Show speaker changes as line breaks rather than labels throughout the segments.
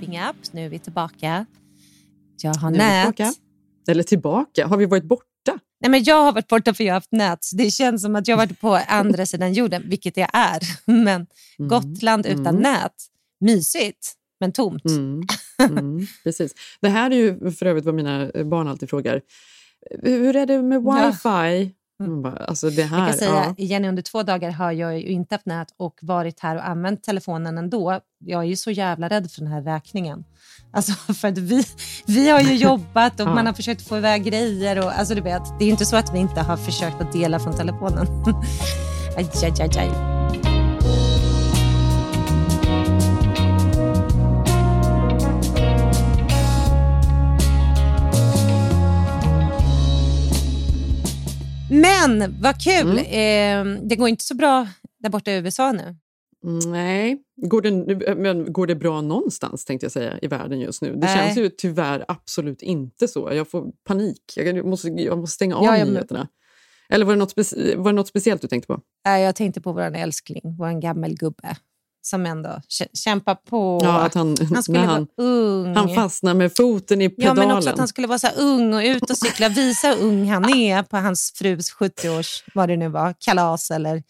Keeping up. Nu är vi tillbaka. Jag har
Nu
nät.
tillbaka. Eller tillbaka, har vi varit borta?
Nej, men jag har varit borta för jag har haft nät. Så det känns som att jag har varit på andra sidan jorden, vilket jag är. Men Gotland utan
Mm.
nät, mysigt, men tomt.
Mm. Mm. Precis. Det här är ju för övrigt vad mina barn alltid frågar. Hur är det med
Ja.
Man bara, alltså det här,
Jag kan säga,
ja.
Jenny, under två dagar har jag ju inte haft nät och varit här och använt telefonen ändå. Jag är ju så jävla rädd för den här räkningen. Alltså för att vi, vi har ju jobbat och
Ja.
man har försökt få iväg grejer. Och, alltså du vet, det är ju inte så att vi inte har försökt att dela från telefonen. aj, aj, aj, aj. Men vad kul!
Mm.
Eh, det går inte så bra där borta i USA nu.
Nej, går det, nu- men går det bra någonstans tänkte jag säga i världen just nu? Det
Nej.
känns ju tyvärr absolut inte så. Jag får panik. Jag måste, jag måste stänga av
Ja, jag-
nyheterna. Eller var det, något var det något speciellt du tänkte på?
Nej, jag tänkte på vår älskling, vår gammelgubbe som ändå kä- kämpar på.
Ja, att han,
han skulle vara
han,
ung.
han fastnar med foten i
Ja,
pedalen.
men också att han skulle vara så ung och ut och cykla. Visa hur ung han är på hans frus 70-års, vad det nu var, kalas eller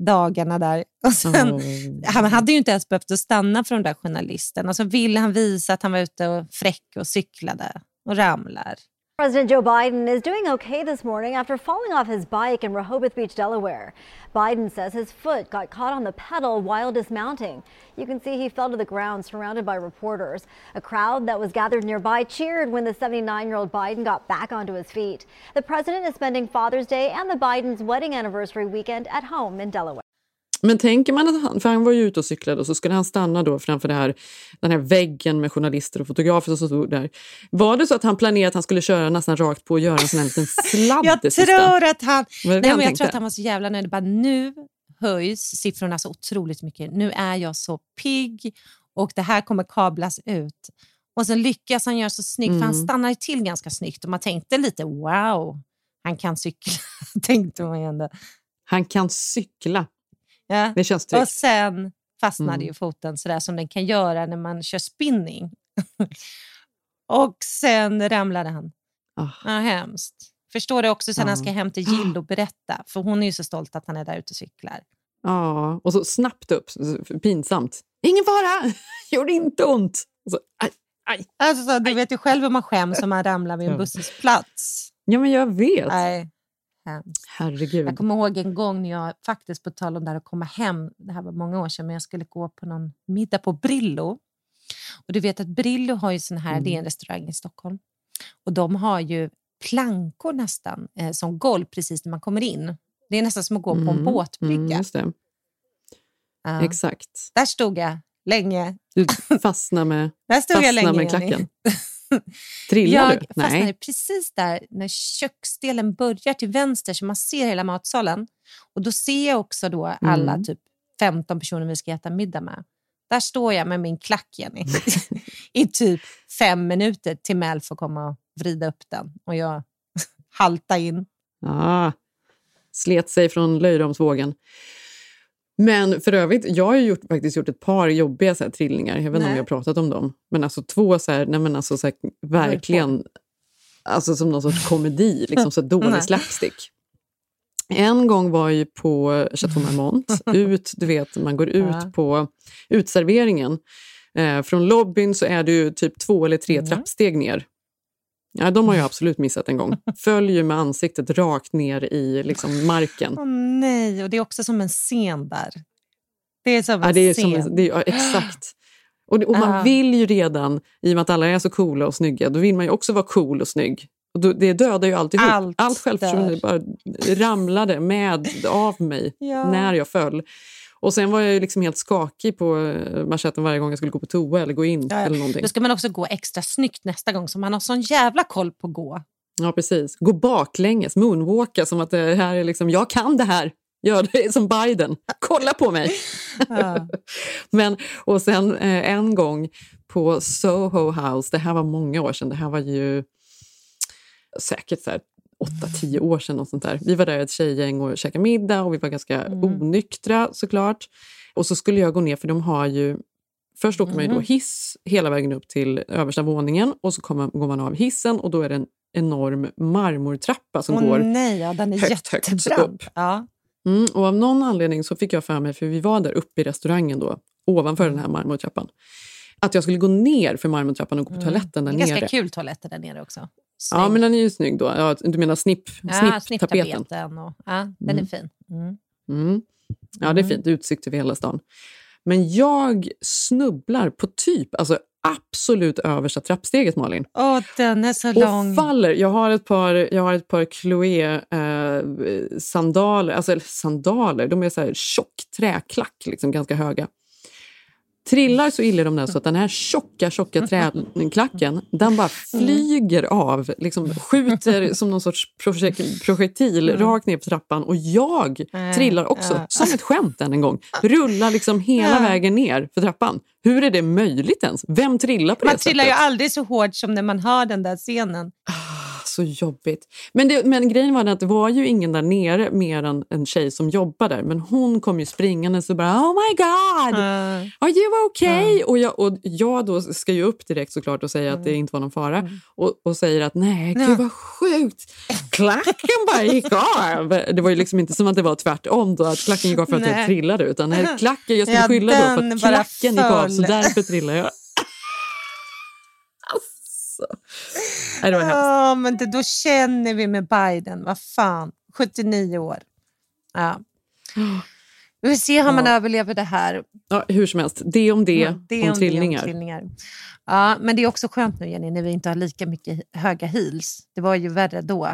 dagarna där. Och sen,
Åh.
Han hade ju inte ens behövt att stanna för de där journalisterna. Och så ville han visa att han var ute och fräck och cyklade och ramlar.
President Joe Biden is doing okay this morning after falling off his bike in Rehoboth Beach, Delaware. Biden says his foot got caught on the pedal while dismounting. You can see he fell to the ground surrounded by reporters. A crowd that was gathered nearby cheered when the 79 year old Biden got back onto his feet. The president is spending Father's Day and the Biden's wedding anniversary weekend at home in Delaware.
Men tänker man att han, för han var ju ute och cyklade och så skulle han stanna då framför det här, den här väggen med journalister och fotografer som stod där. Var det så att han planerade att han skulle köra nästan rakt på och göra en sån här liten sladd
Jag tror att han... Nej,
han
men jag tror att han var så jävla nöjd. Bara, nu höjs siffrorna så otroligt mycket. Nu är jag så pigg och det här kommer kablas ut. Och sen lyckas han göra så snyggt, för han
Mm.
stannar ju till ganska snyggt. Och man tänkte lite wow, han kan cykla. tänkte man ju ändå.
Han kan cykla.
Ja.
Det känns
Och
tryggt.
sen fastnade
Mm.
ju foten sådär som den kan göra när man kör spinning. och sen ramlade han.
Ah.
Ja, hemskt. Förstår du också sen
Ja.
han ska hem till Jill och berätta, för hon är ju så stolt att han är där ute och cyklar.
Ja, och så snabbt upp. Pinsamt. Ingen fara! Gjorde inte ont. Och så, aj, aj.
Alltså, du vet ju själv hur man skäms om man ramlar vid en busshållplats.
Ja, men jag vet.
Nej, hemskt.
Herregud.
Jag kommer ihåg en gång när jag faktiskt, på tal om det här att komma hem, det här var många år sedan, men jag skulle gå på någon middag på Brillo. Och du vet att Brillo har ju sån här, det är en restaurang i Stockholm, och de har ju plankor nästan eh, som golv precis när man kommer in. Det är nästan som att gå på en
Mm,
båtbrygga.
Mm.
Ja.
Exakt.
Där stod jag länge.
Du fastnar med,
länge,
med klacken. Trillar
jag
du?
fastnade
Nej.
precis där när köksdelen börjar till vänster så man ser hela matsalen. Och Då ser jag också då alla
Mm.
typ 15 personer vi ska äta middag med. Där står jag med min klack, Jenny, i typ fem minuter till Mel får komma och vrida upp den. Och jag halta in.
Ah, slet sig från löjromsvågen. Men för övrigt, jag har gjort, faktiskt gjort ett par jobbiga så här, trillningar. Jag vet inte om jag har pratat om dem. Men alltså två så här, nej, men alltså, så här, verkligen alltså, som någon sorts komedi, liksom, så här, dålig
Nej.
slapstick. En gång var jag ju på Chateau Marmont. Ut, du vet, man går ut
Ja.
på utserveringen. Eh, från lobbyn så är det ju typ två eller tre
Mm.
trappsteg ner. Ja, de har jag absolut missat en gång. Följer med ansiktet rakt ner i liksom, marken.
Åh nej, och det är också som en scen där. Det är som en
Ja, det är
scen.
en- det är, ja, exakt. Och, det- och man
Ah.
vill ju redan, i och med att alla är så coola och snygga, då vill man ju också vara cool och snygg. Och då, det dödar ju alltihop.
Allt
Allt självförtroende bara ramlade med av mig
Ja.
när jag föll. Och sen var jag ju liksom helt skakig på eh, manschetten varje gång jag skulle gå på toa eller gå in.
Ja, ja.
eller någonting.
Då ska man också gå extra snyggt nästa gång så man har sån jävla koll på gå.
Ja, precis. Gå baklänges, moonwalka som att det här är liksom, jag kan det här. Gör det som Biden. Kolla på mig!
Ja.
Men, och sen eh, en gång på Soho House, det här var många år sedan, det här var ju säkert så här 8-10 år sedan. Och sånt där. Vi var där ett tjejgäng och käkade middag och vi var ganska onyktra såklart. Och så skulle jag gå ner, för de har ju... Först åker man ju då hiss hela vägen upp till översta våningen och så kommer, går man av hissen och då är det en enorm marmortrappa som
Åh
går
nej, ja, den är
högt, högt upp.
Ja.
Mm, och av någon anledning så fick jag för mig, för vi var där uppe i restaurangen då, ovanför den här marmortrappan, att jag skulle gå ner för marmortrappan och gå på toaletten
Det
där
är ganska
nere.
kul toaletter där nere också.
Ja,
Snygg.
men den är ju snygg då. Ja, du menar snipp,
ja,
snipptapeten?
Och, ja, den är fin. Mm.
Mm. Ja, det är fint. Utsikt över hela stan. Men jag snubblar på typ, alltså absolut översta trappsteget, Malin.
Åh, den är så
Och
lång.
faller. Jag har ett par, jag har ett par Chloé-sandaler. alltså eller sandaler, de är så här tjock träklack, liksom, ganska höga. Trillar så illa de där så att den här tjocka, tjocka träklacken den bara flyger av, liksom skjuter som någon sorts projek projektil rakt ner på trappan och jag trillar också,
Ja.
som ett skämt än en gång. Rullar liksom hela
Ja.
vägen ner för trappan. Hur är det möjligt ens? Vem trillar på
Man
det
trillar ju
sättet?
aldrig så hårt som när man hör den där scenen.
Så jobbigt. Men, det, men grejen var att det var ju ingen där nere mer än en tjej som jobbar där. Men hon kom ju springande och bara “Oh my god!
Uh,
Are you okay?” och, jag, och jag då ska ju upp direkt såklart och säga att det inte var någon fara. Och, och säger att “Nej, gud vad sjukt! Klacken bara gick av!” Det var ju liksom inte som att det var tvärtom då, att klacken gick av för att jag
Nej.
trillade. Utan nej, klacken, jag skulle
Ja,
skylla då på att klacken gick av, så därför trillade jag. Alltså. Nej, det var hemskt.
Ja, men det, då känner vi med Biden. Vad fan, 79 år. Ja. Vi får se hur man överlever det här.
Ja, hur som helst, det om det,
Ja,
om, trillningar.
trillningar. Ja, men det är också skönt nu Jenny, när vi inte har lika mycket höga heels. Det var ju värre då,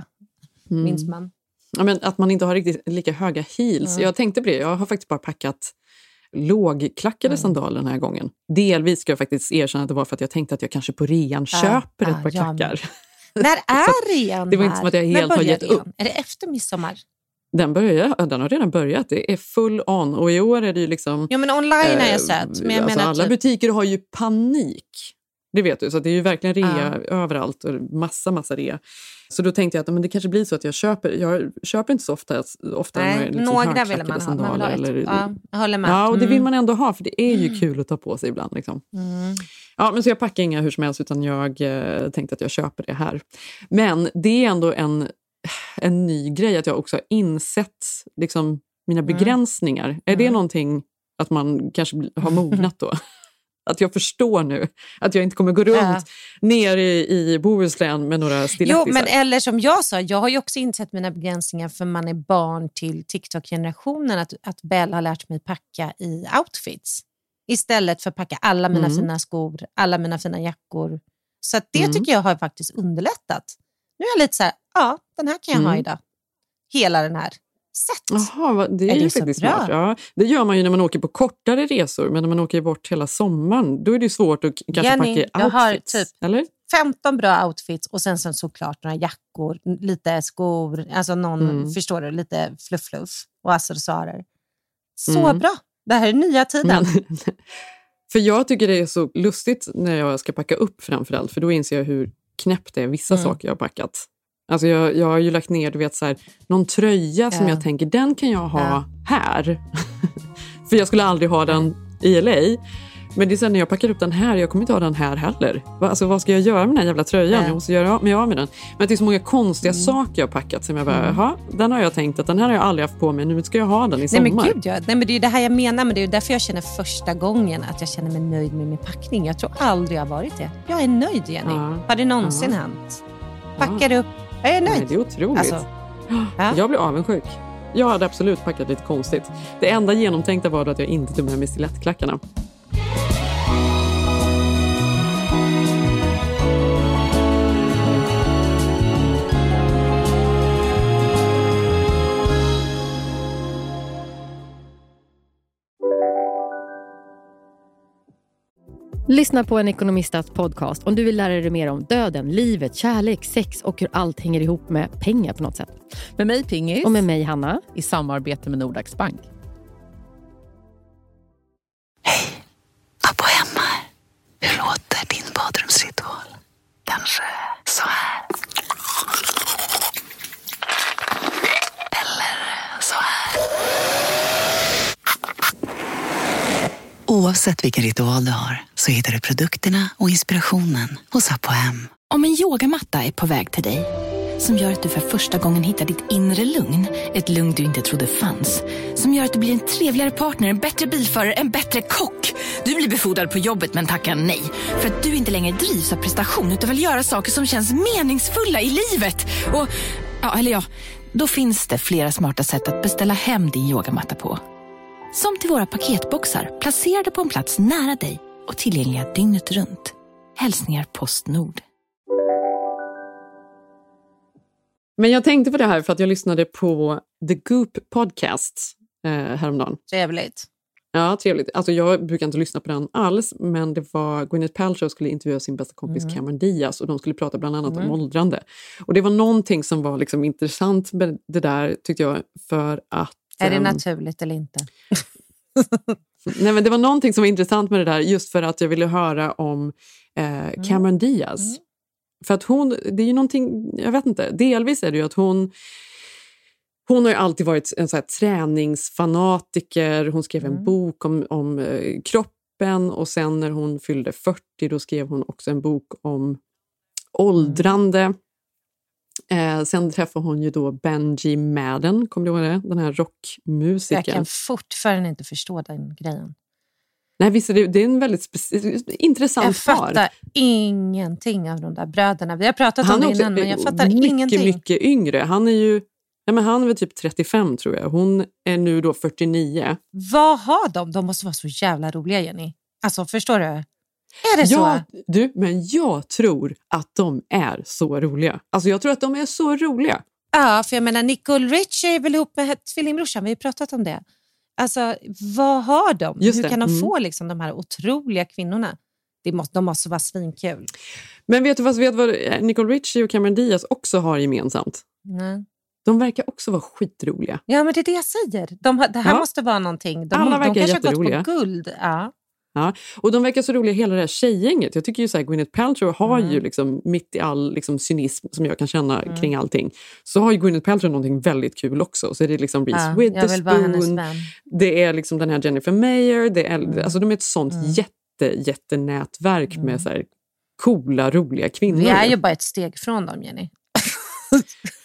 Mm.
minns man.
Ja, men att man inte har riktigt lika höga heels. Jag tänkte på det, jag har faktiskt bara packat lågklackade sandaler den här gången. Delvis ska jag faktiskt erkänna att det var för att jag tänkte att jag kanske på rean
Ja,
köper
ja,
ett par klackar.
När är rean
det var inte som att jag helt har gett
rean?
upp.
Är det efter midsommar?
Den, börjar, ja, den har redan börjat, det är full on. Och i år är det ju liksom...
Jo, men online har
eh,
jag sett. Men jag
alltså
menar
alla
typ,
butiker har ju panik. Det vet du, så det är ju verkligen rea
Ja.
överallt och massa, massa rea. Så då tänkte jag att men det kanske blir så att jag köper, jag köper inte så ofta, ofta
nej,
några liksom
några vill man ha. Man vill ha ett.
eller
ja, håller med.
Ja, och det vill
Mm.
man ändå ha, för det är ju kul att ta på sig ibland. Liksom.
Mm.
Ja, men så jag packar inga hur som helst, utan jag eh, tänkte att jag köper det här. Men det är ändå en, en ny grej att jag också har insett liksom, mina
Mm.
begränsningar. Är det någonting att man kanske har mognat då? Att jag förstår nu att jag inte kommer gå runt
Ja.
ner i, i Bohuslän med några
Jo,
stilettisar.
men eller som jag sa, jag har ju också insett mina begränsningar för man är barn till TikTok-generationen. Att, att Bell har lärt mig packa i outfits istället för att packa alla mina
Mm.
fina skor, alla mina fina jackor. Så det
Mm.
tycker jag har faktiskt underlättat. Nu är jag lite så här, ja, den här kan jag ha
Mm.
idag. Hela den här. Sätt!
Jaha, det är,
Är det
ju faktiskt
bra?
smart. Ja, det gör man ju när man åker på kortare resor, men när man åker bort hela sommaren, då är det svårt att kanske
Jenny,
packa
jag har
outfits.
typ-
Eller?
15 bra outfits och sen, sen såklart några jackor, lite skor, alltså någon,
Mm.
förstår du, lite fluff-fluff och accessoarer. Så
Mm.
bra! Det här är nya tiden.
Men, för jag tycker det är så lustigt när jag ska packa upp framförallt, för då inser jag hur knäppt det är vissa
Mm.
saker jag har packat. Alltså jag, jag har ju lagt ner du vet, så här, någon tröja som
Ja.
jag tänker, den kan jag ha här. för jag skulle aldrig ha den i LA. Men det är sen när jag packar upp den här, jag kommer inte ha den här heller. Alltså, vad ska jag göra med den här jävla tröjan?
Nej.
Jag måste göra mig av med den. Men det är så många konstiga
Mm.
saker jag har packat som jag bara, jaha, den har jag tänkt att den här har jag aldrig haft på mig, nu ska jag ha den i
Nej
sommar.
men gud ja. Nej, men det är det här jag menar, men det är därför jag känner första gången att jag känner mig nöjd med min packning. Jag tror aldrig jag har varit det. Jag är nöjd Jenny.
Ja.
Har det någonsin
Ja.
hänt? packar upp. Jag är nöjd.
Nej, det är otroligt.
Alltså, ja.
Jag blir avundsjuk. Jag hade absolut packat lite konstigt. Det enda genomtänkta var då att jag inte tog med mig stilettklackarna.
Lyssna på en ekonomistats podcast om du vill lära dig mer om döden, livet, kärlek, sex och hur allt hänger ihop med pengar på något sätt.
Med mig Pingis.
Och med mig Hanna.
I samarbete med Nordax Bank.
Hej! Abbo hemma. Hur låter din badrumsritual? Kanske så här? Eller så här? Oavsett vilken ritual du har så hittar du produkterna och inspirationen hos Apohem.
Om en yogamatta är på väg till dig som gör att du för första gången hittar ditt inre lugn, ett lugn du inte trodde fanns, som gör att du blir en trevligare partner, en bättre bilförare, en bättre kock. Du blir befordrad på jobbet men tackar nej för att du inte längre drivs av prestation utan vill göra saker som känns meningsfulla i livet. Och, ja, eller ja, då finns det flera smarta sätt att beställa hem din yogamatta på. Som till våra paketboxar placerade på en plats nära dig och tillgängliga dygnet runt. Hälsningar Postnord.
Men jag tänkte på det här för att jag lyssnade på The Goop podcast eh, häromdagen.
Trevligt.
Ja, trevligt. Alltså jag brukar inte lyssna på den alls, men det var Gwyneth Paltrow skulle intervjua sin bästa kompis
Mm.
Cameron Diaz och de skulle prata bland annat
Mm.
om åldrande. Och det var någonting som var liksom intressant med det där, tyckte jag, för att...
Är det
ehm,
naturligt eller inte?
Nej, men det var någonting som var intressant med det där just för att jag ville höra om
Mm.
eh, Cameron Diaz. För att hon, det är ju någonting, jag vet inte, delvis är det ju att hon hon har ju alltid varit en så här träningsfanatiker. Hon skrev en
Mm.
bok om, om eh, kroppen och sen när hon fyllde 40 då skrev hon också en bok om åldrande. Eh, sen träffade hon ju då Benji Madden, kommer du ihåg det? Den här
Jag
rockmusikern.
kan fortfarande inte förstå den grejen.
Nej, visst är det, det är en väldigt intressant
Jag
far.
fattar ingenting av de där bröderna. Vi har pratat
Han
om det innan, men jag fattar
mycket,
ingenting.
mycket yngre. Han är ju nej, men han är väl typ 35 tror jag. Hon är nu då 49.
Vad har de? De måste vara så jävla roliga, Jenny. Alltså, förstår du? Är det
ja,
så?
Du, men jag tror att de är så roliga. Alltså jag tror att de är så roliga.
Ja, för jag menar Nicole Rich är väl ihop med tvillingbrorsan, vi har ju pratat om det. Alltså, vad har de?
Just
Hur
det,
kan de
mm.
få liksom, de här otroliga kvinnorna? Det måste, de måste vara svinkul.
Men vet du vad, vet vad Nicole Richie och Cameron Diaz också har gemensamt?
Nej.
De verkar också vara skitroliga.
Ja, men det är det jag säger. De, det här
Ja.
måste vara någonting. De,
Alla
de
verkar
kanske har gått på guld. Ja.
Ja, och de verkar så roliga hela det här tjejgänget. Jag tycker ju så här, Gwyneth Paltrow har
Mm.
ju liksom, mitt i all liksom, cynism som jag kan känna
Mm.
kring allting, så har ju Gwyneth Paltrow någonting väldigt kul också. Så är det liksom Reese
Ja,
Witherspoon, det är liksom den här Jennifer Mayer, det är,
Mm.
alltså de är ett sånt jätte, jättenätverk med så här, coola, roliga kvinnor.
Vi är ju bara ett steg från dem, Jenny.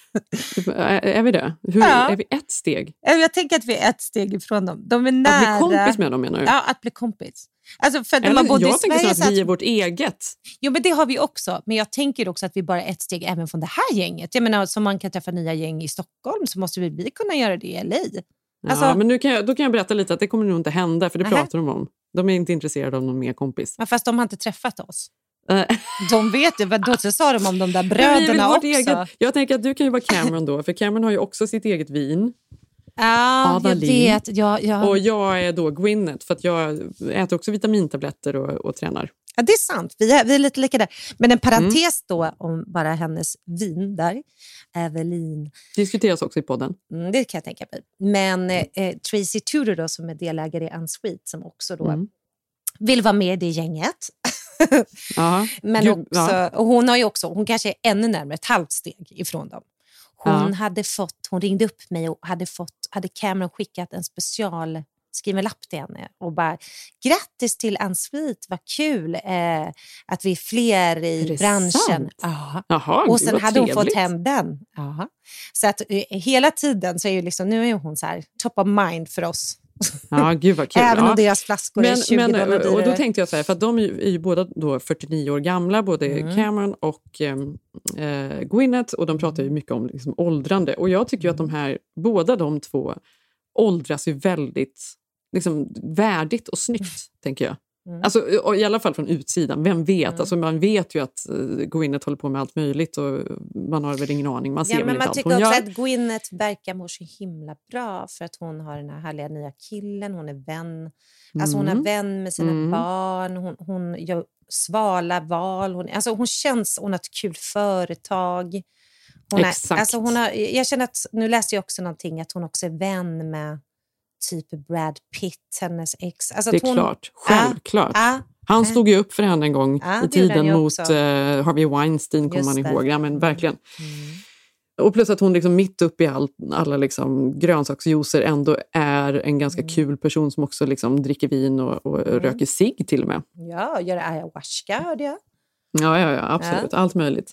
är, vi det? Hur,
Ja.
Är vi ett steg?
Jag tänker att vi är ett steg ifrån dem. De är
Att
nära.
bli kompis med dem menar du?
Ja, att bli kompis. Alltså för att
Eller,
man bodde i
jag tänker
Sverige
så att vi är
att-
vårt eget.
Jo, men det har vi också. Men jag tänker också att vi bara är ett steg även från det här gänget. Jag menar, som man kan träffa nya gäng i Stockholm så måste vi, kunna göra det i LA. Alltså,
ja, men nu kan jag, då kan jag berätta lite att det kommer nog inte hända, för det
Nähä.
pratar de om. De är inte intresserade av någon mer kompis.
ja, fast de har inte träffat oss.
Eh,
De vet ju, vad sa de om de där bröderna också.
eget. Jag tänker att du kan ju vara Cameron då, för Cameron har ju också sitt eget vin.
Ja, jag vet. Ja, ja.
Och jag är då Gwyneth, för att jag äter också vitamintabletter och, och tränar.
Ja, det är sant. Vi är, vi är lite lika där. Men en parentes
Mm.
då om bara hennes vin där. Evelyn.
Diskuteras också i podden.
Mm, det kan jag tänka mig. Men eh, Tracy Tudor då, som är delägare i Unsweet som också då
Mm.
Vill vara med i det gänget. Men också,
ja.
och hon har ju också, hon kanske är ännu närmare ett halvt steg ifrån dem. Hon,
Ja.
hade fått, hon ringde upp mig och hade, fått, hade Cameron skickat en special skriven lapp till henne och bara grattis till Unsweet, vad kul eh, att vi är fler i
Är
branschen.
Jaha,
och sen hade hon fått hem den. Ja. Så att eh, hela tiden så är ju liksom, nu är hon så här top of mind för oss
Ja, gud vad kul.
Även
ja.
om deras flaskor är 20
men,
dollar dyrare.
Och då tänkte jag så här, för att de är ju, är ju båda då 49 år gamla, både
Mm.
Cameron och eh, Gwyneth, och de pratar ju mycket om liksom, åldrande. Och jag tycker ju att de här, båda de två åldras ju väldigt liksom, värdigt och snyggt, tänker jag.
Mm.
Alltså, och I alla fall från utsidan. Vem vet?
Mm.
Alltså, man vet ju att uh, Gwyneth håller på med allt möjligt och man har väl ingen aning. Man ser
Ja, men man tycker också
gör.
att Gwyneth verkar må så himla bra för att hon har den här härliga nya killen, hon är vän. Alltså hon är
Mm.
vän med sina
Mm.
barn, hon, hon gör svala val. Hon, alltså hon känns, hon har ett kul företag. Hon är,
Exakt.
alltså hon har, jag känner att, nu läste jag också någonting att hon också är vän med typ Brad Pitt, hennes ex. Alltså
Det är
hon,
klart. Självklart.
Ja,
Han
ja.
stod ju upp för henne en gång i tiden mot eh, Harvey Weinstein, kommer man ihåg. Ja, men verkligen.
Mm.
Och plus att hon liksom mitt upp i all, alla liksom grönsaksjuicer ändå är en ganska
Mm.
kul person som också liksom dricker vin och, och röker cigg till och med.
Ja, gör ayahuasca hörde jag.
Ja, ja, ja absolut. Allt möjligt.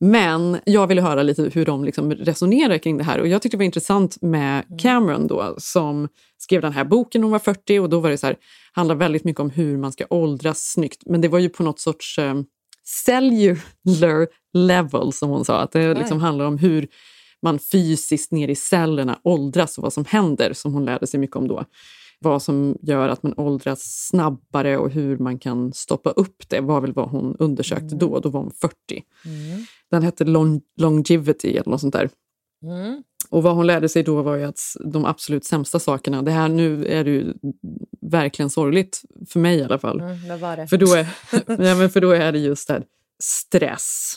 Men jag ville höra lite hur de liksom resonerar kring det här. Och Jag tyckte det var intressant med
Mm.
Cameron då, som skrev den här boken när hon var 40. Och då var det så här, handlar väldigt mycket om hur man ska åldras snyggt. Men det var ju på något sorts eh, cellular level, som hon sa. Att det liksom handlar om hur man fysiskt ner i cellerna åldras och vad som händer, som hon lärde sig mycket om då. Vad som gör att man åldras snabbare och hur man kan stoppa upp det var väl vad hon undersökte då. Då var hon 40.
Mm.
Den hette long, Longevity eller något sånt där.
Mm.
Och vad hon lärde sig då var ju att de absolut sämsta sakerna, det här nu är det ju verkligen sorgligt, för mig i alla fall.
Mm?
För, då är, ja, men för då är det just det här, stress.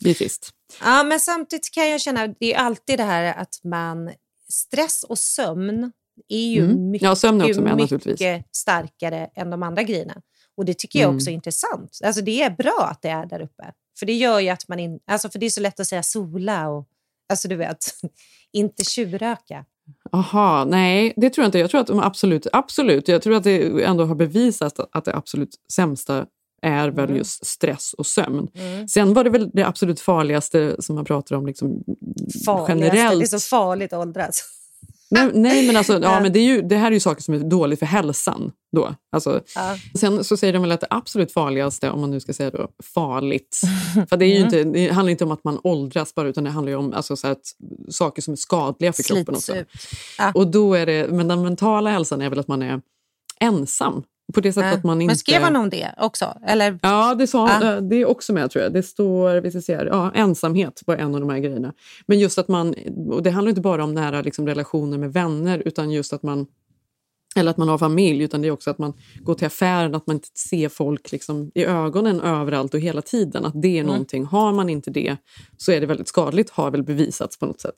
Det är trist.
Ja, men samtidigt kan jag känna det är alltid det här att man... Stress och sömn är ju
Mm.
mycket,
Ja, sömn är också med,
mycket starkare än de andra grejerna. Och det tycker jag också är
Mm.
intressant. Alltså det är bra att det är där uppe. För det gör ju att man... In, alltså för det är så lätt att säga sola och... Alltså du vet, inte tjurröka.
Aha, nej, det tror jag inte. Jag tror att de absolut, absolut, jag tror att det ändå har bevisats att, att det absolut sämsta är väl
Mm.
just stress och sömn.
Mm.
Sen var det väl det absolut farligaste som man pratar om liksom,
Farligaste.
generellt.
Det är så farligt att åldras.
Nej, nej men, alltså, ja, men det, är ju, det här är ju saker som är dåligt för hälsan. Då. Alltså,
Ja.
Sen så säger de väl att det absolut farligaste, om man nu ska säga då, farligt. För det, är ju inte, det handlar inte om att man åldras bara, utan det handlar ju om alltså, så att, saker som är skadliga för kroppen
Slits
också.
ut. Ja.
Och då är det, men den mentala hälsan är väl att man är ensam. På det sättet
Ja.
att man inte...
Men skrev han om det också? Eller?
Ja, det, sa,
Ja.
eh, det är också med tror jag. Det står, vi ska se här, ja, ensamhet var en av de här grejerna. Men just att man, och det handlar inte bara om nära liksom, relationer med vänner utan just att man eller att man har familj, utan det är också att man går till affären, att man inte ser folk liksom i ögonen överallt och hela tiden. Att det är
Mm.
någonting. Har man inte det så är det väldigt skadligt, har väl bevisats på något sätt.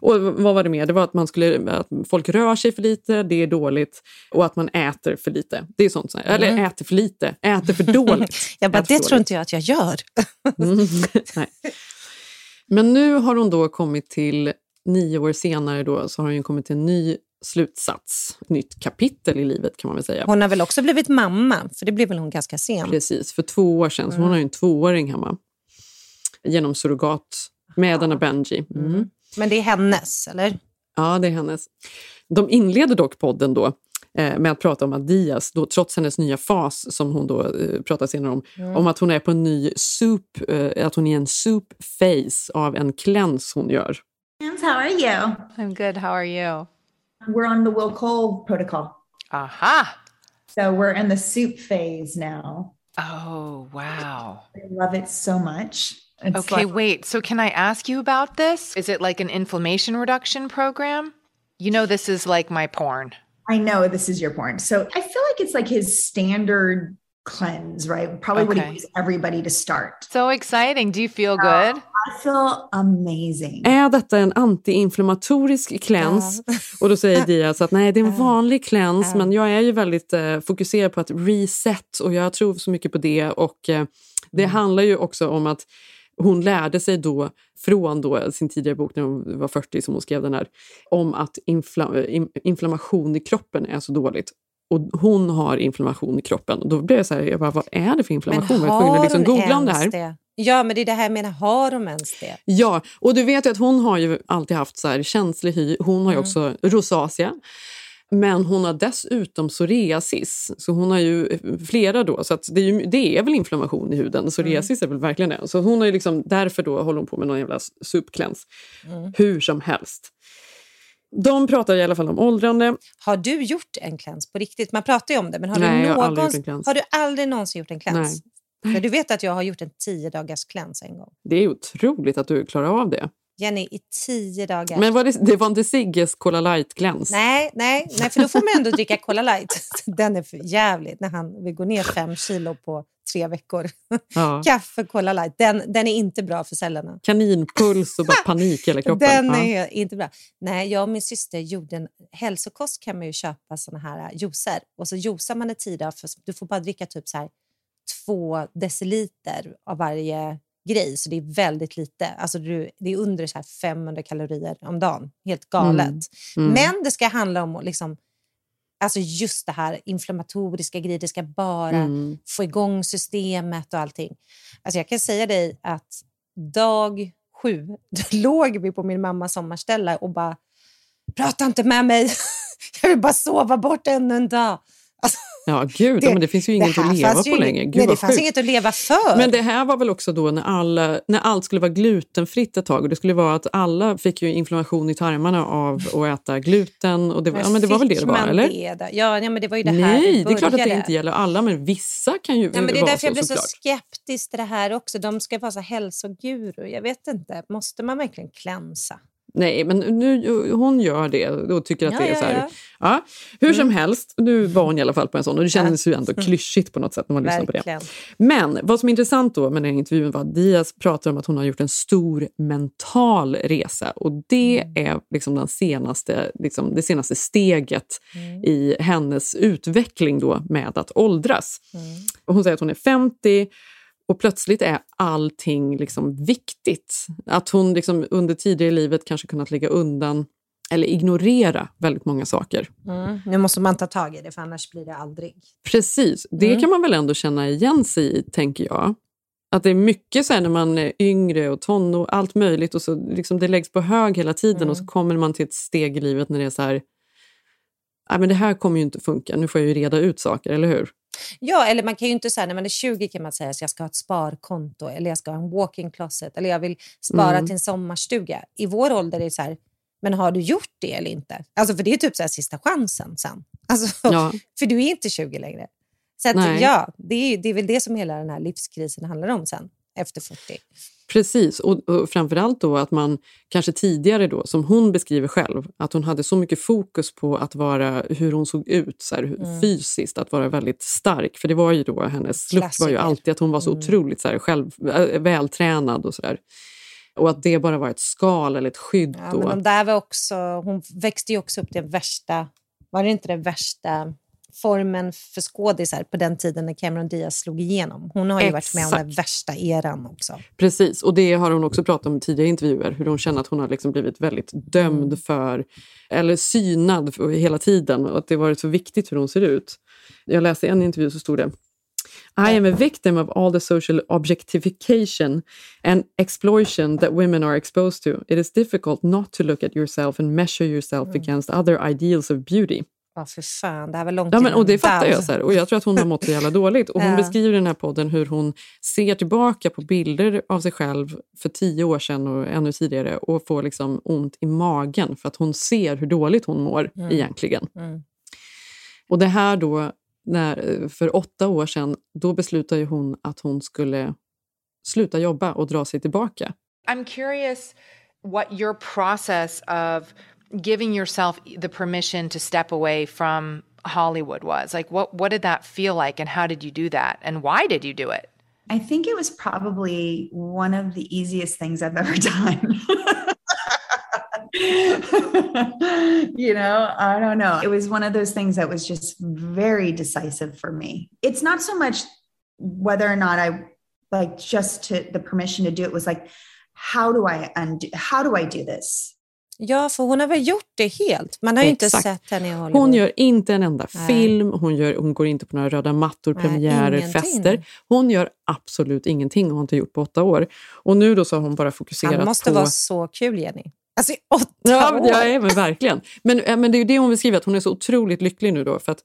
Och vad var det mer? Det var att, man skulle, att folk rör sig för lite, det är dåligt. Och att man äter för lite. Det är sånt. Eller
Mm.
äter för lite, äter för dåligt.
Jag bara, det tror
dåligt.
inte jag att jag gör.
Mm, nej. Men nu har hon då kommit till, nio år senare då, så har hon kommit till en ny slutsats. Ett nytt kapitel i livet kan man väl säga.
Hon har väl också blivit mamma, för det blev väl hon ganska sen.
Precis, för två år sedan. Så hon
Mm.
har ju en tvååring hemma. Genom surrogat med denna Benji. Mm.
Men det är hennes, eller?
Ja, det är hennes. De inleder dock podden då eh, med att prata om att Diaz, då, trots hennes nya fas som hon då eh, pratar senare om,
Mm.
om att hon är på en ny soup, eh, att hon är en soup phase av en cleanse hon gör.
How are you?
I'm good. How are you?
We're on the Will Cole protocol.
Aha.
So we're in the soup phase now.
Oh, wow.
I love it so much. It's
okay,
like-
wait. So, can I ask you about this? Is it like an inflammation reduction program? You know, this is like my porn.
I know this is your porn. So I feel like it's like his standard cleanse, right? Probably
Okay.
wants everybody to start.
So exciting. Do you feel good?
I feel amazing.
Är detta en antiinflammatorisk cleanse? Och då säger Diaz att nej, det är en vanlig cleanse, men jag är ju väldigt eh, fokuserad på att reset och jag tror så mycket på det. Och eh, Det handlar ju också om att hon lärde sig då från då sin tidigare bok när hon var 40 som hon skrev den här, om att infla, in, inflammation i kroppen är så dåligt. Och hon har inflammation i kroppen. Och då blev jag så här, jag bara, vad är det för inflammation? jag var tvungen att liksom googla om det här.
det? Ja, men det är det här jag menar. Har de ens det?
Ja, och du vet ju att hon har ju alltid haft så här känslig hy. Hon har ju
Mm.
också rosacea. Men hon har dessutom psoriasis, så hon har ju flera då. Så det är, ju, det, är väl inflammation i huden. Psoriasis mm. är väl verkligen det. Så hon har ju liksom, därför då håller hon på med någon jävla supkläns. Mm. Hur som helst. De pratar i alla fall om åldrande.
Har du gjort en cleanse på riktigt? Man pratar ju om det, men har, Nej, du, någon, har, du aldrig någonsin gjort en cleanse? Nej. För du vet att jag har gjort en tio dagars cleanse en gång.
Det är otroligt att du klarar av det.
Jenny, i tio dagar.
Men var det, det var inte Sigges Cola Light-gläns?
Nej, nej, nej, för då får man ändå dricka Cola Light. Den är för jävligt när han vill gå ner fem kilo på tre veckor. Ja. Kaffe, Cola Light, den, den är inte bra för cellerna.
Kaninpuls och bara panik i hela kroppen.
Den är ja. inte bra. Nej, jag och min syster gjorde en hälsokost kan man ju köpa såna här juicer och så juicar man i tio dagar. För du får bara dricka typ så här två deciliter av varje grej, så det är väldigt lite. Alltså det är under så 500 kalorier om dagen. Helt galet. Mm. Mm. Men det ska handla om liksom, alltså just det här inflammatoriska grejer. Det ska bara mm. få igång systemet och allting. Alltså jag kan säga dig att dag sju, då låg vi på min mammas sommarställe och bara “prata inte med mig, jag vill bara sova bort ännu en dag”.
Ja, gud, det, men det finns ju inget att leva på längre. Gud,
nej, det fanns inget att leva för.
Men det här var väl också då när, alla, när allt skulle vara glutenfritt ett tag. Och det skulle vara att alla fick ju inflammation i tarmarna av att äta gluten. Och det, men ja, men det var väl det det var, eller?
Det ja, ja, men det var ju det
här
Nej,
det är klart att det inte gäller alla, men vissa kan ju ja,
men Det är därför jag blir så,
så
skeptisk till det här också. De ska vara så hälsoguru. Jag vet inte, måste man verkligen klänsa?
Nej, men nu, hon gör det och tycker att ja, det är så här. Ja, ja. Hur som mm. helst, nu var hon i alla fall på en sån och det kändes ju ändå klyschigt på något sätt när man lyssnar på det. Men vad som är intressant då med den här intervjun var att Diaz pratar om att hon har gjort en stor mental resa och det mm. är liksom den senaste, liksom det senaste steget mm. i hennes utveckling då med att åldras. Mm. Hon säger att hon är 50 och plötsligt är allting liksom viktigt. Att hon liksom under tidigare i livet kanske kunnat lägga undan eller ignorera väldigt många saker.
Mm. Nu måste man ta tag i det, för annars blir det aldrig.
Precis. Det mm. kan man väl ändå känna igen sig i, tänker jag. Att det är mycket så när man är yngre och tonår, allt möjligt och så liksom det läggs på hög hela tiden mm. och så kommer man till ett steg i livet när det är så här, Nej, men det här kommer ju inte funka, nu får jag ju reda ut saker, eller hur?
Ja, eller man kan ju inte säga när man är 20 kan man säga att jag ska ha ett sparkonto eller jag ska ha en walk-in closet eller jag vill spara mm. till en sommarstuga. I vår ålder är det så här, men har du gjort det eller inte? Alltså för det är typ så sista chansen sen. Alltså, ja. För du är inte 20 längre. Så att, ja, det är, det är väl det som hela den här livskrisen handlar om sen, efter 40.
Precis, och, och framförallt då att man kanske tidigare då, som hon beskriver själv, att hon hade så mycket fokus på att vara hur hon såg ut så här, mm. fysiskt, att vara väldigt stark. För det var ju då hennes look var ju alltid att hon var så mm. otroligt så här, själv, äh, vältränad och sådär. Och att det bara var ett skal eller ett skydd.
Ja,
då.
Men de där var också, hon växte ju också upp det värsta, var det inte det värsta formen för skådisar på den tiden när Cameron Diaz slog igenom. Hon har ju Exakt. varit med om den värsta eran också.
Precis, och det har hon också pratat om i tidigare intervjuer. Hur hon känner att hon har liksom blivit väldigt dömd mm. för, eller synad för, hela tiden och att det har varit så viktigt hur hon ser ut. Jag läste en intervju så stod det I am a victim of all the social objectification and exploitation that women are exposed to. It is difficult not to look at yourself and measure yourself mm. against other ideals of beauty.
Ja, för fan. Det här var långt
ja, men, Och Det fattar jag. Så här, och Jag tror att hon har mått så jävla dåligt. Och hon ja. beskriver i den här podden hur hon ser tillbaka på bilder av sig själv för tio år sedan och ännu tidigare och får liksom ont i magen för att hon ser hur dåligt hon mår mm. egentligen. Mm. Och det här då, när, för åtta år sedan, då beslutar hon att hon skulle sluta jobba och dra sig tillbaka.
I'm curious what your process of giving yourself the permission to step away from Hollywood was? Like what what did that feel like and how did you do that and why did you do it?
I think it was probably one of the easiest things I've ever done. you know, I don't know. It was one of those things that was just very decisive for me. It's not so much whether or not I like just to the permission to do it was like how do I undo how do I do this?
Ja, för hon har väl gjort det helt? Man har ju inte sett henne i Hollywood.
Hon gör inte en enda Nej. film, hon, gör, hon går inte på några röda mattor, Nej, premiärer, ingenting. fester. Hon gör absolut ingenting och har inte gjort på åtta år. Och nu då så har hon bara fokuserat på...
Det måste vara så kul, Jenny. Alltså i åtta
Ja,
år?
ja men verkligen. Men, men det är det hon beskriver, att hon är så otroligt lycklig nu då. För att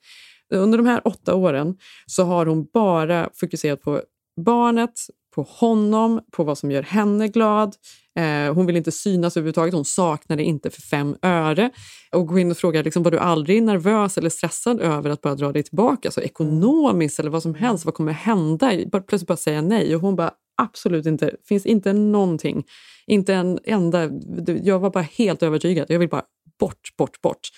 under de här åtta åren så har hon bara fokuserat på barnet, på honom, på vad som gör henne glad. Eh, hon vill inte synas överhuvudtaget, hon saknar det inte för fem öre. Och gå in och fråga, liksom, var du aldrig nervös eller stressad över att bara dra dig tillbaka? Alltså ekonomiskt eller vad som helst, vad kommer hända? Bara, plötsligt bara säga nej. Och hon bara, absolut inte, finns inte någonting. Inte en enda, jag var bara helt övertygad. Jag vill bara bort, bort, bort.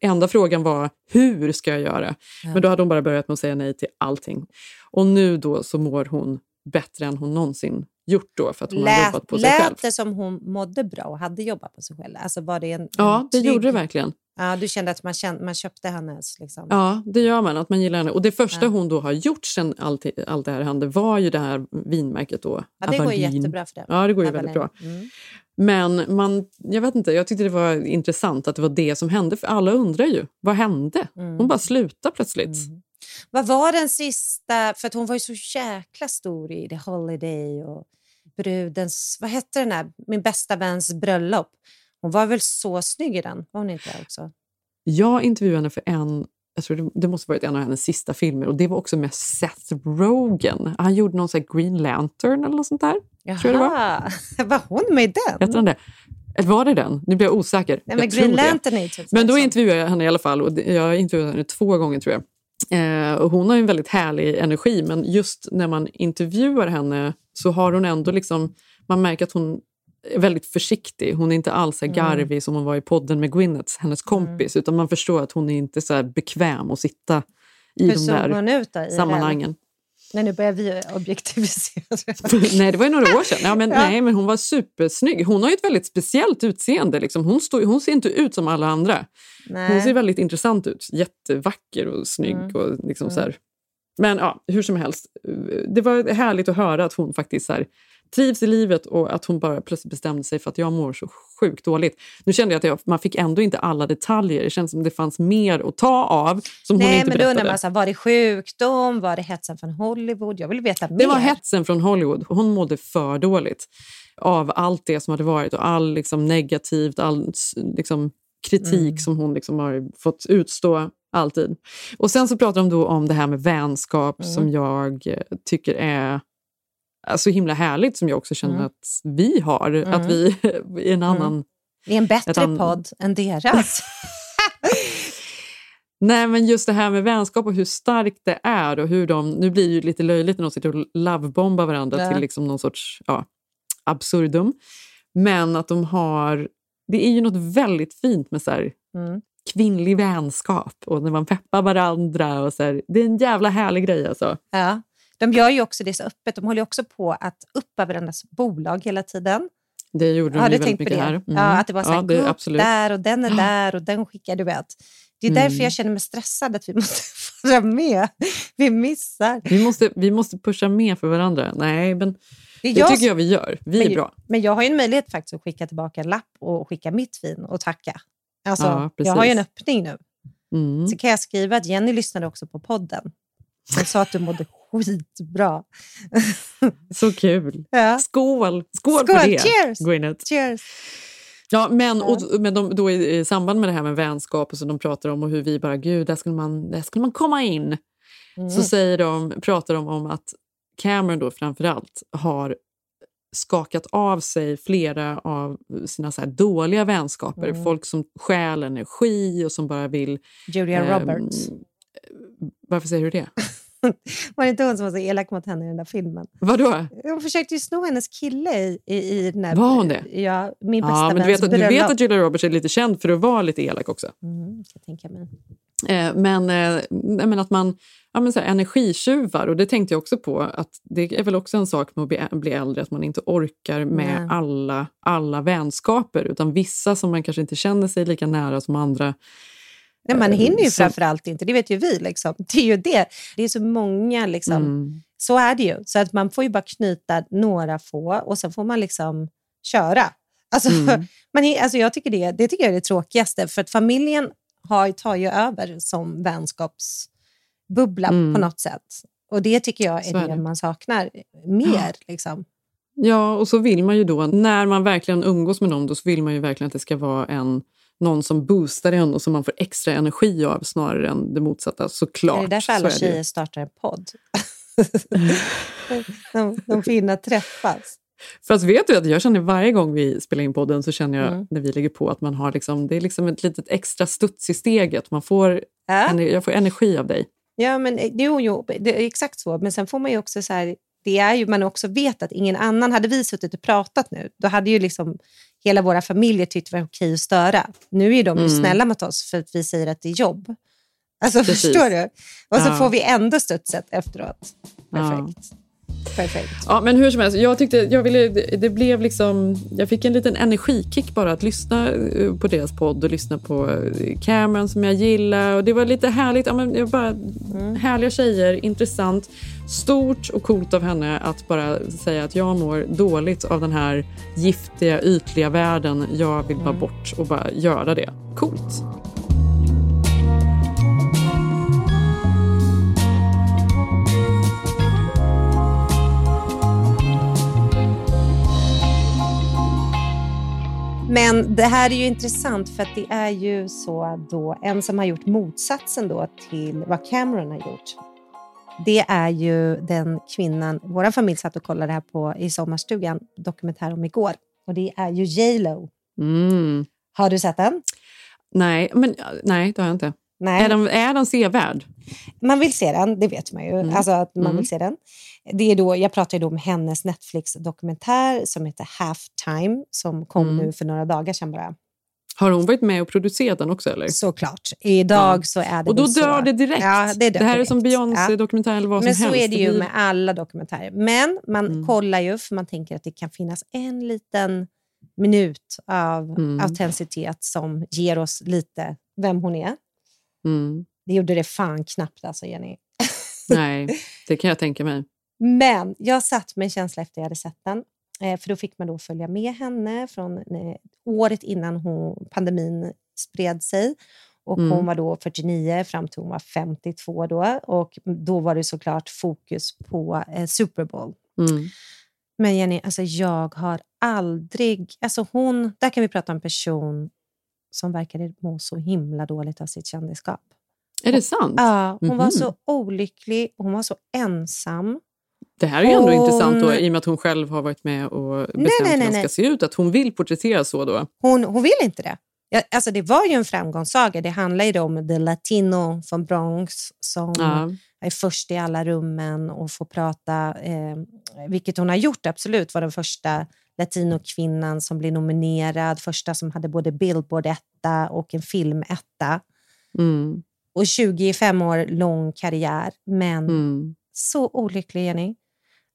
Enda frågan var, hur ska jag göra?
Ja.
Men då hade hon bara börjat med att säga nej till allting. Och nu då så mår hon bättre än hon någonsin gjort då för att hon
Lät,
jobbat på sig själv.
lät det som hon mådde bra och hade jobbat på sig själv? Alltså var det en,
Ja,
en
det
trygg-
gjorde det verkligen.
Ja, du kände att man, kände, man köpte hennes... Liksom.
Ja, det gör man. Att man gillar henne. Och det första
Ja.
hon då har gjort sen allt, allt det här hände var ju det här vinmärket då.
Ja, det går ju
Avardin.
jättebra för det.
Ja, det går ju väldigt bra.
Mm.
Men man, jag vet inte, jag tyckte det var intressant att det var det som hände. För alla undrar ju, vad hände?
Mm.
Hon bara slutade plötsligt.
Vad var den sista... För att hon var ju så jäkla stor i The Holiday och brudens... Vad hette den här? Min bästa väns bröllop. Hon var väl så snygg i den? Var hon inte också?
Jag intervjuade henne för en, jag tror det, det måste varit en av hennes sista filmer och det var också med Seth Rogen. Han gjorde någon sån Green Lantern eller något sånt där. Tror jag det var.
Jaha, var hon med i den?
Hette den det? Eller var det den? Nu blir jag osäker.
Nej, men
jag
Green
tror.
Lantern är ju typ
Men då intervjuade jag henne i alla fall och jag intervjuade henne två gånger tror jag. Eh, och hon har ju en väldigt härlig energi men just när man intervjuar henne så har hon ändå liksom, man märker att hon är väldigt försiktig. Hon är inte alls så
Mm.
garvig som hon var i podden med Gwyneth, hennes kompis, utan man förstår att hon är inte så bekväm att sitta i
Hur
de där
ut då? i
sammanhangen.
Nej, nu börjar vi objektivisera.
nej, det var ju några år sedan. Ja, men,
Ja.
Nej, men hon var supersnygg. Hon har ju ett väldigt speciellt utseende. Liksom. Hon, står, hon ser inte ut som alla andra.
Nej.
Hon ser väldigt intressant ut. Jättevacker och snygg.
Mm.
Och liksom
Mm.
så här. Men ja, hur som helst. Det var härligt att höra att hon faktiskt så här, trivs i livet och att hon bara plötsligt bestämde sig för att jag mår så sjukt dåligt. Nu kände jag att jag, man fick ändå inte alla detaljer. Det känns som det fanns mer att ta av som hon
Nej,
inte
men då
berättade.
undrar man, så här, var det sjukdom? Var det hetsen från Hollywood? Jag vill veta mer.
Det var hetsen från Hollywood. Hon mådde för dåligt av allt det som hade varit och all liksom, negativt, all liksom, kritik
Mm.
som hon liksom, har fått utstå alltid. Och Sen så pratar de då om det här med vänskap
Mm.
som jag eh, tycker är så alltså, himla härligt, som jag också känner
Mm.
att vi har.
Mm.
Att vi i en annan...
Det är en bättre
an-
podd än deras.
Nej, men just det här med vänskap och hur starkt det är och hur de... Nu blir det ju lite löjligt när de sitter och lovebombar varandra
Ja.
till liksom någon sorts ja, absurdum. Men att de har... Det är ju något väldigt fint med så här,
Mm.
Kvinnlig vänskap och när man peppar varandra. Och så här, det är en jävla härlig grej alltså.
Ja. De gör ju också det så öppet. De håller också på att uppa varandras bolag hela tiden.
Det gjorde de ju väldigt mycket
det?
här. Mm.
Ja, att det var så här,
ja, det,
där och den är där och den skickar du vet. Det är därför
Mm.
jag känner mig stressad att vi måste vara med. Vi missar.
Vi måste, vi måste pusha mer för varandra. Nej, men
Det
det
jag
tycker
som-
jag vi gör. Vi
men,
är bra.
Men jag har ju en möjlighet faktiskt att skicka tillbaka en lapp och skicka mitt fin och tacka. Alltså,
Ja,
jag har ju en öppning nu.
Mm.
Så kan jag skriva att Jenny lyssnade också på podden. Hon sa att du mådde skitbra.
Så kul.
Ja.
Skål! Skål,
Skål,
för det,
cheers!
Gwyneth.
Cheers!
Ja, men, och, men de, då i, i samband med det här med vänskap och så de pratar om och hur vi bara, gud, där skulle man, där skulle man komma in.
Mm.
Så säger de, pratar de om att Cameron då framförallt har skakat av sig flera av sina så här dåliga vänskaper.
Mm.
Folk som stjäl energi och som bara vill...
Julia
ehm,
Roberts.
Varför säger du det?
Var det inte hon som var så elak mot henne i den där filmen?
Vadå?
Hon försökte ju sno hennes kille i, i, i den där...
Var hon det?
Ja, min bästa
Ja, men du vet, att, du vet att Julia Roberts är lite känd för att vara lite elak också.
Mm, jag tänka mig.
Eh, men, eh, men att man, ja, men så här, energitjuvar, och det tänkte jag också på, att det är väl också en sak med att bli, bli äldre, att man inte orkar med alla, alla vänskaper, utan vissa som man kanske inte känner sig lika nära som andra.
Nej, man
eh,
hinner ju
som-
framförallt inte, det vet ju vi. Liksom. Det är ju det. Det är så många, liksom.
Mm.
så är det ju. Så att man får ju bara knyta några få och sen får man liksom köra. Alltså,
Mm.
man, alltså jag tycker det, det tycker jag är det tråkigaste, för att familjen har, tar ju över som vänskapsbubbla
Mm.
på något sätt. Och det tycker jag är
är
det
det.
man saknar mer. Liksom.
Ja, och så vill man ju då, när man verkligen umgås med någon, då så vill man ju verkligen att det ska vara en någon som boostar en och som man får extra energi av snarare än det motsatta. Såklart.
Är det därför alla tjejer startar en podd? de, de får hinna träffas.
Fast vet du att jag känner varje gång vi spelar in podden så känner jag
Mm.
när vi lägger på att man har liksom, det är liksom ett litet extra studs i steget. Man får, ener- jag får energi av dig.
Ja, men eh, jo, jo, det är exakt så. Men sen får man ju också så här, det är ju man också vet att ingen annan, hade vi suttit och pratat nu, då hade ju liksom hela våra familjer tyckt det var okej att störa. Nu är de ju
Mm.
snälla mot oss för att vi säger att det är jobb. Alltså
Precis.
förstår du? Och så
Ja.
får vi ändå studset efteråt.
Ja.
Perfekt.
Ja, men hur som helst, jag tyckte, jag ville, det, blev liksom, jag fick en liten energikick bara att lyssna eh, på deras podd och lyssna på eh, Cameron som jag gillar. Och det var lite härligt, ja, men jag bara, härliga tjejer, intressant. Stort och coolt av henne att bara säga att jag mår dåligt av den här giftiga, ytliga världen. Jag vill bara bort och bara göra det. Coolt.
Men det här är ju intressant för att det är ju så då, en som har gjort motsatsen då till vad Cameron har gjort. Det är ju den kvinnan, vår familj satt och kollade här på i sommarstugan, dokumentär om igår. Och det är ju J Lo.
Mm.
Har du sett den?
Nej, men, nej, det har jag inte.
Nej.
Är den, är den sevärd?
Man vill se den, det vet man ju.
Mm.
Alltså att man
Mm.
vill se den. Det är då, jag pratar ju då om hennes Netflix-dokumentär som heter Halftime som kom
Mm.
nu för några dagar sedan bara.
Har hon varit med och producerat den också? Eller?
Såklart. Idag
Ja.
så är det
Och då
så.
dör det direkt.
Ja, det, dör
här är
direkt.
som Beyoncé-dokumentär eller vad
Men
som
så
helst.
är det ju med alla dokumentärer. Men man
Mm.
kollar ju för man tänker att det kan finnas en liten minut av
Mm.
autenticitet som ger oss lite vem hon är.
Mm.
Det gjorde det fan knappt alltså, Jenny.
Nej, det kan jag tänka mig.
Men jag satt med en känsla efter jag hade sett den. Eh, för då fick man då följa med henne från eh, året innan hon, pandemin spred sig. Och
Mm.
Hon var då 49 fram till hon var 52. Då, och då var det såklart fokus på eh, Super Bowl.
Mm.
Men Jenny, alltså jag har aldrig... Alltså hon, där kan vi prata om en person som verkade må så himla dåligt av sitt kändisskap.
Är det sant?
Ja, hon var
Mhm.
så olycklig, hon var så ensam.
Det här är ju ändå
Hon-
intressant då, i och med att hon själv har varit med och bestämt
nej,
hur
nej,
den
nej.
ska se ut. Att hon vill porträtteras så då.
Hon, hon vill inte det. Ja, alltså det var ju en framgångssaga. Det handlar ju om the latino från Bronx som
Ja.
är först i alla rummen och får prata, eh, vilket hon har gjort absolut, var den första latinokvinnan som blev nominerad, första som hade både Billboard-etta och en filmetta.
Mm.
Och 25 år lång karriär, men
Mm.
Så olycklig, Jenny.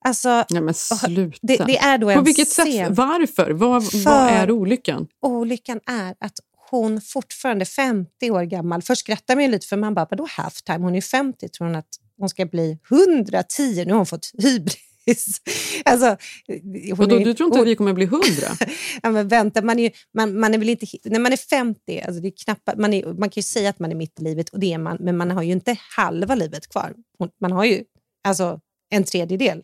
Alltså,
Nej men sluta.
det, det är då
På vilket
scen.
sätt? Varför? Vad, vad är olyckan?
olyckan är att hon fortfarande 50 år gammal. Först skrattar man lite för man bara, vadå halftime? Hon är 50, tror hon att hon ska bli 110? Nu har hon fått hybris. Alltså, hon
Vadå,
är-
du tror inte
hon-
att vi kommer bli hundra?
Ja, men vänta, man är, man, man är väl inte... När man är 50, alltså det är knappt, man, är, man kan ju säga att man är mitt i livet, och det är man, men man har ju inte halva livet kvar. Man har ju alltså en tredjedel,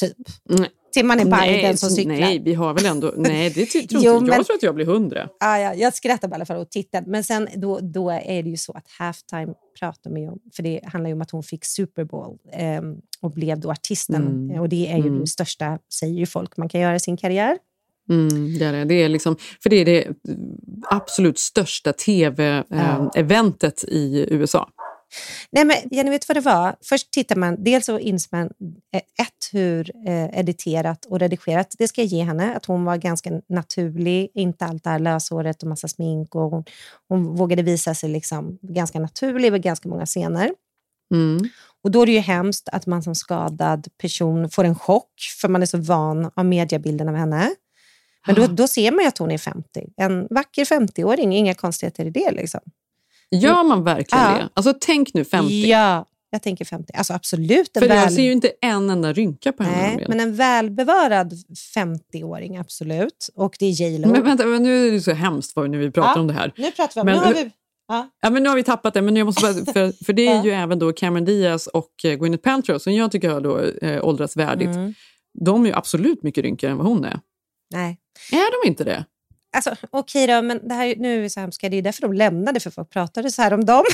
typ.
Nej.
Till man är
nej,
som cyklar.
Nej, vi har väl ändå... Nej, det tror
Jo,
inte
men-
jag. tror att jag blir hundra.
Ja, ja, jag skrattar i alla fall och tittar. Men sen då, då är det ju så att halftime pratar man ju om, för det handlar ju om att hon fick Super Bowl ehm, och blev då artisten.
Mm.
Och det är ju
Mm.
det största, säger ju folk, man kan göra i sin karriär.
Mm, det är det. det är liksom, för det är det absolut största tv-eventet i USA.
Nej, men Jenny, vet du vad det var? Först tittar man, dels så inser man eh, ett, hur eh, editerat och redigerat, det ska jag ge henne, att hon var ganska naturlig, inte allt det här löshåret och massa smink och hon, hon vågade visa sig liksom ganska naturlig vid ganska många scener.
Mm.
Och då är det ju hemskt att man som skadad person får en chock, för man är så van av mediebilden av henne. Men då, då ser man ju att hon är 50. En vacker 50-åring, inga konstigheter i det. Liksom.
Gör man verkligen
Ja.
det? Alltså tänk nu 50.
Ja, jag tänker 50. Alltså absolut. En
För
väl...
jag ser ju inte en enda rynka på henne.
Nej, men en välbevarad 50-åring, absolut. Och det är J Lo.
Men vänta, men nu är det så hemskt vad- när vi pratar
Ja,
om det här.
Nu pratar vi om...
Men
nu har vi... Ja.
Ja, men nu har vi tappat det, men jag måste bara, för, för det är ju även då Cameron Diaz och eh, Gwyneth Paltrow som jag tycker har då, eh, åldrats värdigt.
Mm.
de är ju absolut mycket rynkigare än vad hon är.
Nej.
Är de inte det?
Alltså, Okej då, men det här, nu är vi så hemska. Det är därför de lämnade, för folk pratade så här om dem.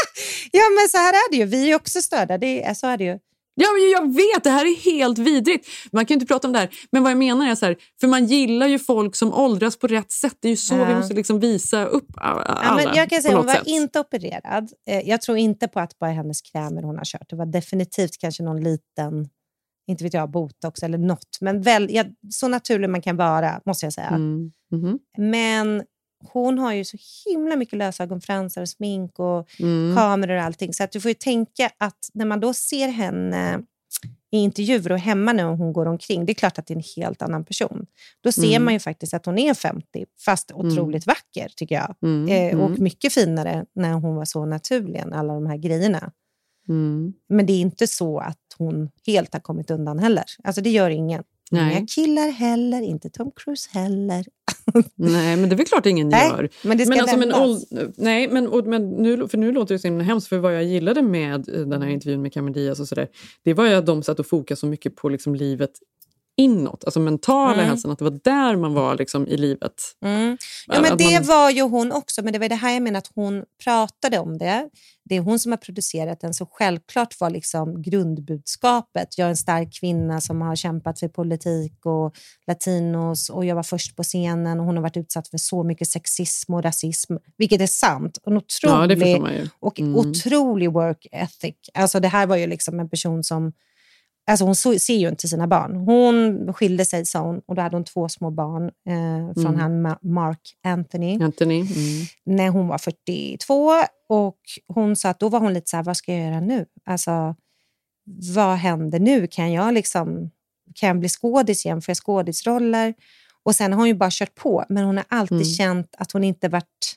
ja, men så här är det ju. Vi är också störda. Det är, så är det ju.
Ja, men jag vet, det här är helt vidrigt. Man kan inte prata om det här. Men vad jag menar är så här, för man gillar ju folk som åldras på rätt sätt. Det är ju så
Ja.
vi måste liksom visa upp alla
Ja, men jag kan säga, hon var
sätt.
inte opererad. Eh, Jag tror inte på att bara hennes krämer hon har kört. Det var definitivt kanske någon liten, inte vet jag, botox eller något. Men väl, ja, så naturlig man kan vara, måste jag säga.
Mm. Mhm.
Men hon har ju så himla mycket lösögonfransar och smink och
Mm.
kameror och allting. Så att du får ju tänka att när man då ser henne i intervjuer och hemma när hon går omkring, det är klart att det är en helt annan person. Då ser
Mm.
man ju faktiskt att hon är 50, fast otroligt vacker tycker jag.
Mm,
Eh, och
mm.
mycket finare när hon var så naturlig än alla de här grejerna.
Mm.
Men det är inte så att hon helt har kommit undan heller. Alltså det gör ingen.
Nej.
Inga killar heller, inte Tom Cruise heller.
Nej, men det är väl klart ingen
Nej,
gör.
men det ska
alltså, men, åld- nej, men, och, men nu, för nu låter det så himla hemskt. För vad jag gillade med eh, den här intervjun med Cameron Diaz och sådär, det var ju att de satt och fokade så mycket på liksom livet inåt, alltså mentala
Mm.
hälsan, att det var där man var liksom i livet.
Mm. Ja,
Att
men det
man-
var ju hon också, men det var det här jag menar att hon pratade om det. Det är hon som har producerat den, så självklart var liksom grundbudskapet. Jag är en stark kvinna som har kämpat för politik och latinos och jag var först på scenen och hon har varit utsatt för så mycket sexism och rasism, vilket är sant. En
Ja,
otrolig,
man ju.
och
Mm.
otrolig work ethic. Alltså det här var ju liksom en person som Alltså hon så, ser ju inte sina barn. Hon skilde sig, sa hon, och då hade hon två små barn eh, från
Mm.
han Ma- Mark Anthony
Anthony. Mm.
när hon var 42. Och hon sa att då var hon lite så här, vad ska jag göra nu? Alltså, vad händer nu? Kan jag, liksom, kan jag bli skådis igen? Får jag skådisroller? Och sen har hon ju bara kört på, men hon har alltid
Mm.
känt att hon inte varit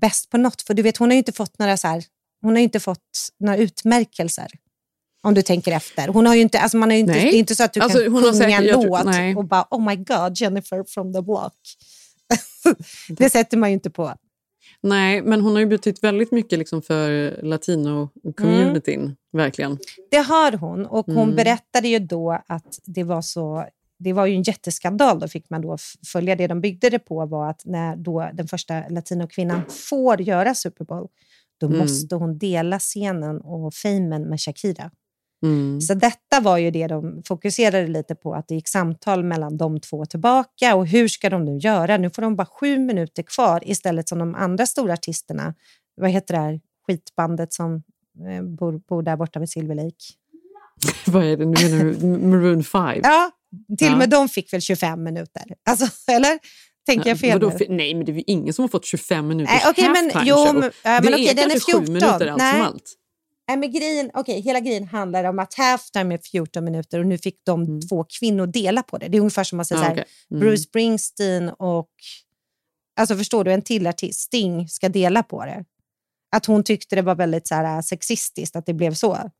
bäst på något. För du vet, hon har ju inte fått några, så här, hon har inte fått några utmärkelser. Om du tänker efter. Hon har ju inte, alltså man har inte, det är inte så att du
Alltså,
kan sjunga en låt
nej.
och bara oh my god, Jennifer from the block. det sätter man ju inte på.
Nej, men hon har ju betytt väldigt mycket liksom för latino-communityn. Verkligen.
Det har hon och hon
Mm.
berättade ju då att det var så det var ju en jätteskandal, då fick man då följa. Det de byggde det på var att när då den första latinokvinnan får göra Super Bowl, då
Mm.
måste hon dela scenen och famen med Shakira.
Mm.
Så detta var ju det de fokuserade lite på, att det gick samtal mellan de två tillbaka och hur ska de nu göra? Nu får de bara sju minuter kvar istället som de andra stora artisterna, vad heter det här skitbandet som eh, bor, bor där borta vid Silver Lake?
Vad är det nu? Menar du Maroon 5?
Ja, till och
Ja.
med de fick väl 25 minuter. Alltså, eller? Tänker jag fel nu?
Nej, men det är ju ingen som har fått 25 minuters
Nej, okej, men- jo,
show.
men- ja, men
det
okej,
är
den är
kanske sju
14.
minuter allt
Nej.
som allt.
Nej, men grejen, okay, hela grejen handlar om att halftime är 14 minuter och nu fick de två kvinnor dela på det. Det är ungefär som att säga
Mm.
Här,
okej. Mm.
Bruce Springsteen och alltså förstår du, en till artist, Sting, ska dela på det. Att hon tyckte det var väldigt så här, sexistiskt att det blev så.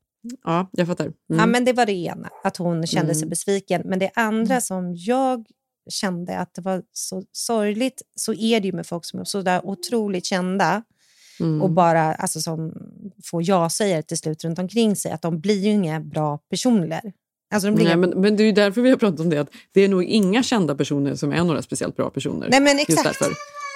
Ja, jag fattar. Mm.
Ja, men det var det ena, att hon kände sig
Mm.
besviken. Men det andra som jag kände att det var så sorgligt, så är det ju med folk som är så där otroligt kända
Mm.
och bara alltså, som får ja-sägare till slut runt omkring sig, att de blir ju inga bra personer. Alltså,
Nej,
inga-
men, men det är ju därför vi har pratat om det. Att det är nog inga kända personer som är några speciellt bra personer.
Nej, men exakt.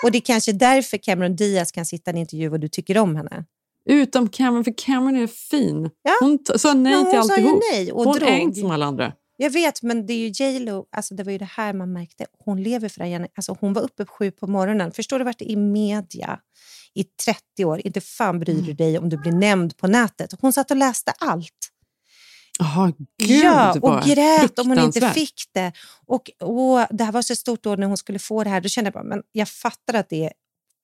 Och det är kanske därför Cameron Diaz kan sitta i en intervju och du tycker om henne.
Utom Cameron, för Cameron är fin. Hon t- sa nej
Ja, hon
till alltihop.
nej och
hon
drog.
är inte som alla andra.
Jag vet, men det är ju J Lo, alltså det var ju det här man märkte. Hon lever för det här. Alltså hon var uppe sju på morgonen. Förstår du vart det är i media i 30 år? Inte fan bryr
Mm.
du dig om du blir nämnd på nätet. Hon satt och läste allt.
Jaha, gud
ja, och grät om hon inte fick det. Och, och Det här var så stort då när hon skulle få det här. Då kände jag bara, men jag fattar att det är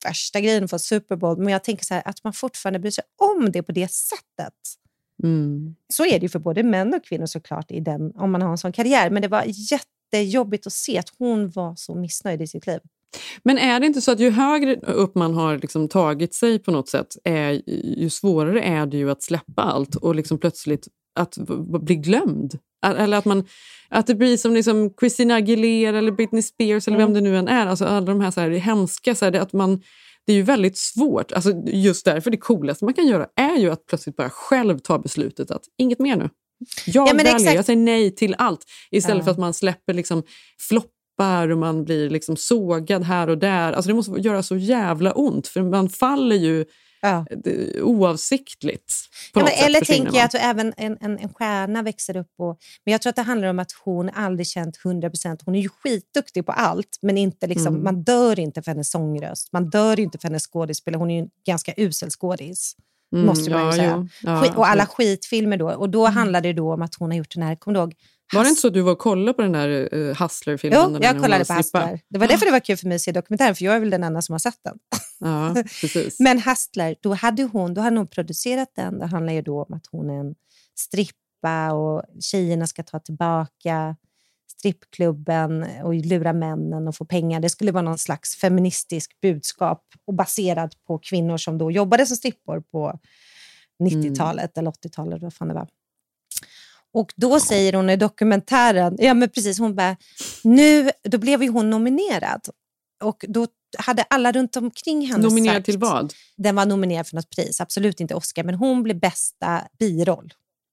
värsta grejen för Super Bowl, men jag tänker så här, att man fortfarande bryr sig om det på det sättet.
Mm.
Så är det ju för både män och kvinnor såklart i den, om man har en sån karriär. Men det var jättejobbigt att se att hon var så missnöjd i sitt liv.
Men är det inte så att ju högre upp man har liksom tagit sig på något sätt, är, ju svårare är det ju att släppa allt och liksom plötsligt att bli glömd? Eller att, man, att det blir som liksom Christina Aguilera eller Britney Spears eller vem det nu än är. Alltså alla de här, så här hemska, så här, att man, det är ju väldigt svårt. Alltså just därför det coolaste man kan göra är ju att plötsligt bara själv ta beslutet att inget mer nu. Jag
Ja,
väljer,
exakt.
jag säger nej till allt. Istället
Ja.
för att man släpper liksom floppar och man blir liksom sågad här och där. Alltså det måste göra så jävla ont för man faller ju det- oavsiktligt. På
Ja, men, eller tänker jag att även en, en, en stjärna växer upp. Och, men jag tror att det handlar om att hon aldrig känt 100%. Hon är ju skitduktig på allt, men inte liksom,
Mm.
man dör inte för hennes sångröst. Man dör inte för hennes skådespel. Hon är ju en ganska usel skådis.
Mm,
måste man
ja,
säga.
jo. Ja,
och alla skitfilmer då. Och då handlar det då om att hon har gjort den här, kommer du ihåg?
Var det inte så att du var och kollade på den där uh, Hustler-filmen?
Jo, jag kollade på
strippa?
Hustler. Det var därför det var kul för mig att se dokumentären, för jag är väl den enda som har sett den.
Ja, precis.
Men Hustler, då hade hon, då hade hon producerat den. Det handlar ju då om att hon är en strippa och tjejerna ska ta tillbaka strippklubben och lura männen och få pengar. Det skulle vara någon slags feministisk budskap och baserad på kvinnor som då jobbade som strippor på 90-talet eller 80-talet, vad fan det var. Och då säger hon i dokumentären, ja men precis, hon bara, nu, då blev ju hon nominerad. Och då hade alla runt omkring henne
Nominerad
sagt,
till vad?
Den var nominerad för något pris, absolut inte Oscar, men hon blev bästa biroll.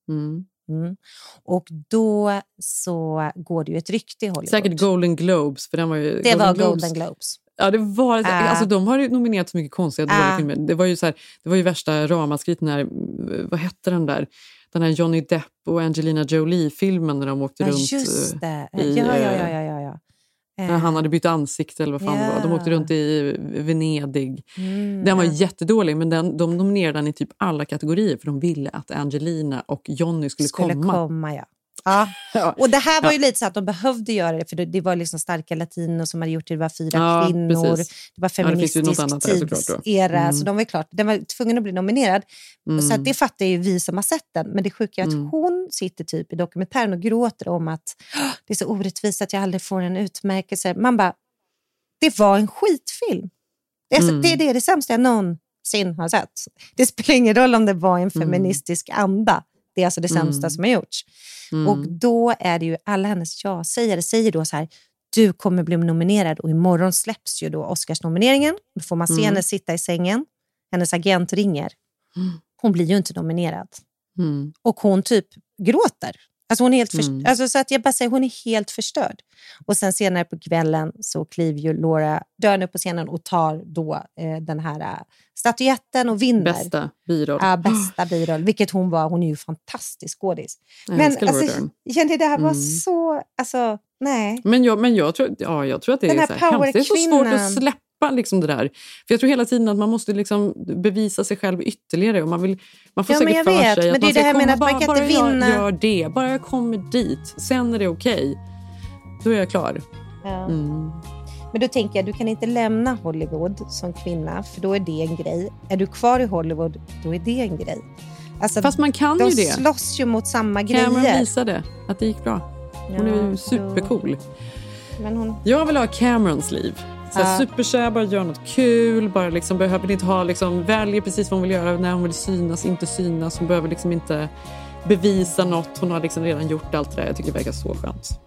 Mm.
Mm. Och då så går det ju ett rykte i Hollywood.
Säkert Golden Globes. För den var ju,
det var
Globes-
Golden Globes.
Ja, det var,
Ah.
alltså, de har ju nominerat så mycket konstiga dåliga
Ah.
filmer. Det var ju, så här, det var ju värsta ramaskrit när, vad hette den där? Den här Johnny Depp och Angelina Jolie-filmen när de åkte
Ja,
runt.
just
eh,
det.
i,
ja, ja,
eh,
ja, ja, ja, ja.
När han hade bytt ansikte eller vad fan det var. De åkte runt i Venedig.
Mm,
den var jättedålig, men den, de nominerade den i typ alla kategorier för de ville att Angelina och Johnny skulle,
skulle
komma.
komma. ja. Ja. Och det här var ju lite så att de behövde göra det, för det, det var liksom starka latinos som hade gjort det. Det var fyra
Ja,
kvinnor,
precis.
det var
Ja, det
feministisk
då.
tidsera.
Mm.
Så de var klart, den var tvungen att bli nominerad.
Mm.
Så att det fattar ju vi som har sett den. Men det sjuka är att
Mm.
hon sitter typ i dokumentären och gråter om att "Åh, det är så orättvist att jag aldrig får en utmärkelse. Man bara, det var en skitfilm. Det är, så-
Mm.
det, är det, det sämsta jag någonsin har sett. Det spelar ingen roll om det var en
Mm.
feministisk anda. Det är alltså det sämsta
Mm.
som har gjorts.
Mm.
Och då är det ju alla hennes ja-sägare säger då så här, du kommer bli nominerad och imorgon släpps ju då Oscarsnomineringen. Då får man se
Mm.
henne sitta i sängen. Hennes agent ringer.
Mm.
Hon blir ju inte nominerad.
Mm.
Och hon typ gråter. Alltså hon, är helt först-
Mm.
alltså så att jag bara säger, hon är helt förstörd. Och sen senare på kvällen så kliver ju Laura Dern upp på scenen och tar då eh, den här eh, statyetten och vinner.
Bästa biroll.
Ja, bästa biroll, vilket hon var. Hon är ju fantastisk skådis. Men alltså. Jenny, det här var
Mm.
så... Alltså, nej.
Men jag, men jag, tror, ja, jag tror att det
Den
är så här hemskt. Det är så svårt att släppa liksom det där. För Jag tror hela tiden att man måste liksom bevisa sig själv ytterligare. Och man, vill, man får
Ja,
säkert för
vet,
sig att man ska komma,
att man
bara, bara
inte
jag
vinna.
gör det, bara jag kommer dit, sen är det okej. Då är jag klar.
Ja.
Mm.
Men då tänker jag, du kan inte lämna Hollywood som kvinna, för då är det en grej. Är du kvar i Hollywood, då är det en grej. Alltså,
Fast man kan
de
ju det.
slåss ju mot samma
Cameron
grejer.
visade att det gick bra. Hon
Ja,
är ju supercool.
Men hon...
Jag vill ha Camerons liv. Så här. Superkär, bara gör något kul. Bara liksom, behöver inte ha, liksom, väljer precis vad hon vill göra, när hon vill synas, inte synas. Hon behöver liksom inte bevisa något. Hon har liksom redan gjort allt det där. Jag tycker det verkar så skönt.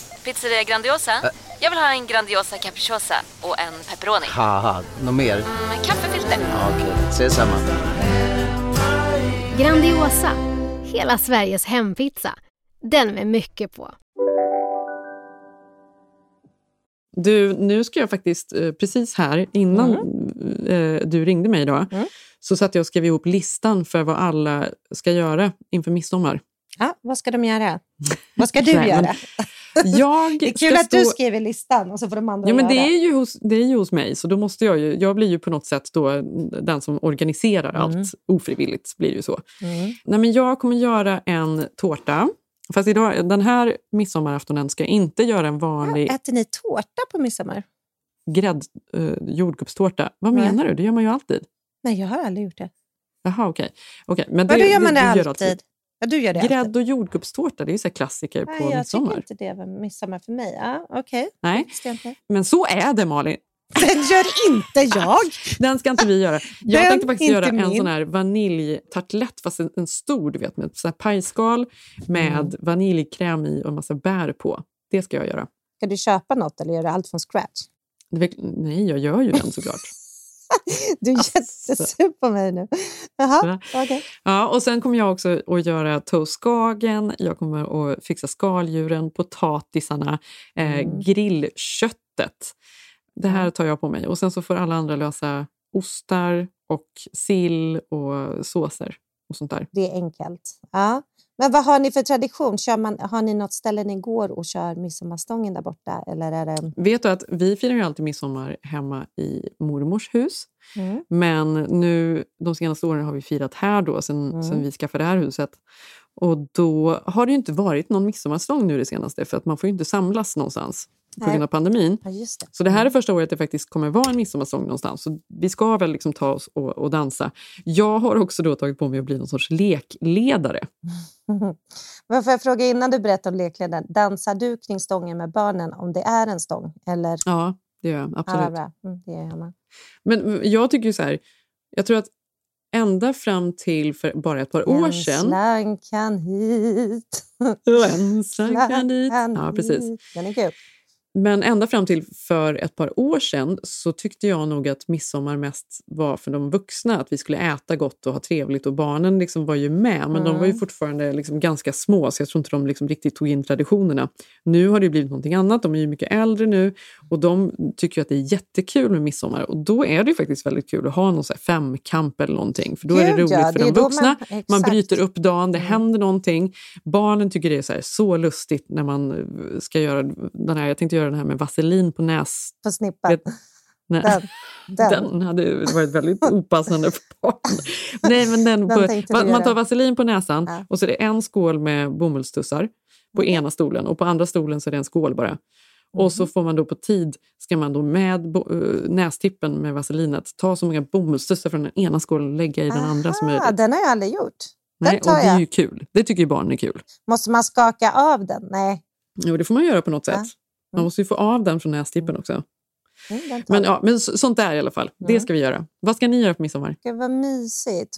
Pizzeria Grandiosa? Jag vill ha en Grandiosa capriciosa och en pepperoni.
haha, något mer?
Med kaffefilter.
Ja, Okej, ses samma.
Grandiosa, hela Sveriges hempizza. Den med mycket på.
Du, nu ska jag faktiskt, eh, precis här innan eh, du ringde mig idag, så satt jag och skrev ihop listan för vad alla ska göra inför midsommar.
Ja, vad ska de göra? Vad ska du göra?
Jag
Det är kul att du
stå-
skriver listan och så får de andra
Ja, men
göra.
det är, ju hos, det är ju hos mig, så då måste jag ju... Jag blir ju på något sätt då den som organiserar allt. Ofrivilligt blir det ju så.
Mm.
Nej, men jag kommer göra en tårta. Fast idag, den här midsommaraftonen ska jag inte göra en vanlig
Äter ni tårta på midsommar?
grädd, eh, jordgubbstårta. Vad
Nej.
menar du? Det gör man ju alltid.
Nej, jag har aldrig gjort det.
Jaha, okej. Okej, men
Vadå gör man det
gör
alltid? Ja, du gör det alltid.
Grädd och jordgubbstårta, det är ju så klassiker
Nej,
på
jag
midsommar.
tycker inte det var midsommar för mig. Ja, Okej,
Nej.
jag inte.
Men så är det, Malin.
Den gör inte jag!
Den ska inte vi göra. Jag
Den
tänkte faktiskt göra en
min.
sån här vaniljtartlett, fast en, en stor, du vet, med så här pajskal med
Mm.
vaniljkräm i och en massa bär på. Det ska jag göra.
Ska du köpa något eller gör du allt från scratch?
Är Nej, jag gör ju den såklart.
Du är jättesur på mig nu. Jaha,
Ja.
okej.
Ja, och sen kommer jag också att göra toastskagen, jag kommer att fixa skaldjuren, potatisarna, eh,
Mm.
grillköttet. Det här tar jag på mig. Och sen så får alla andra lösa ostar och sill och såser och sånt där.
Det är enkelt. Ja. Men vad har ni för tradition? Kör man, har ni något ställe ni går och kör midsommarstången där borta? Eller är det...
Vet du att vi firar ju alltid midsommar hemma i mormors hus.
Mm.
Men nu de senaste åren har vi firat här då, sen,
Mm.
sen vi skaffade det här huset. Och då har det inte varit någon midsommarstång nu det senaste för att man får ju inte samlas någonstans på grund av pandemin.
Ja, det.
Så det här är första året det faktiskt kommer vara en midsommarstång någonstans. Så vi ska väl liksom ta oss och, och dansa. Jag har också då tagit på mig att bli någon sorts lekledare.
Men får jag fråga innan du berättar om lekledaren. Dansar du kring stången med barnen om det är en stång? Eller?
Ja, det gör jag
Ja,
absolut.
vad bra. Mm, det gör jag med.
Men jag tycker så här, jag tror att ända fram till för bara ett par år
En
sedan...
slankan hit.
En slankan dit. Ja, precis.
Den är kul.
Men ända fram till för ett par år sedan så tyckte jag nog att midsommar mest var för de vuxna. Att vi skulle äta gott och ha trevligt och barnen liksom var ju med. Men de var ju
Mm.
fortfarande liksom ganska små så jag tror inte de liksom riktigt tog in traditionerna. Nu har det blivit någonting annat. De är ju mycket äldre nu och de tycker att det är jättekul med midsommar. Och då är det faktiskt väldigt kul att ha någon så femkamp eller någonting. För då är det
Gud,
roligt
ja,
för
det
de
är då
vuxna.
man-
Man, bryter upp dagen, det
Mm.
händer någonting. Barnen tycker det är så, här, så lustigt när man ska göra den här, jag tänkte göra den här med vaselin på näs...
På snippan.
Nej.
Den. Den.
Den hade varit väldigt opassande för barnen. Nej, men den
Den
på, man, tar vaselin på näsan
Ja.
och så är det en skål med bomullstussar på ena stolen och på andra stolen så är det en skål bara. Och
Mhm.
så får man då på tid, ska man då med bo, eh, nästippen med vaselinet ta så många bomullstussar från den ena skålen och lägga i den andra som möjligt.
den har jag aldrig gjort. Den
Nej, och det är ju kul. Det tycker ju barnen är kul.
Måste man skaka av den? Nej.
Jo, det får man göra på något sätt. Man måste ju få av den från nästippen också.
Mm, den tar
Men, ja, men så- sånt där i alla fall. Det
Mm.
ska vi göra. Vad ska ni göra på midsommar?
Gud vad mysigt.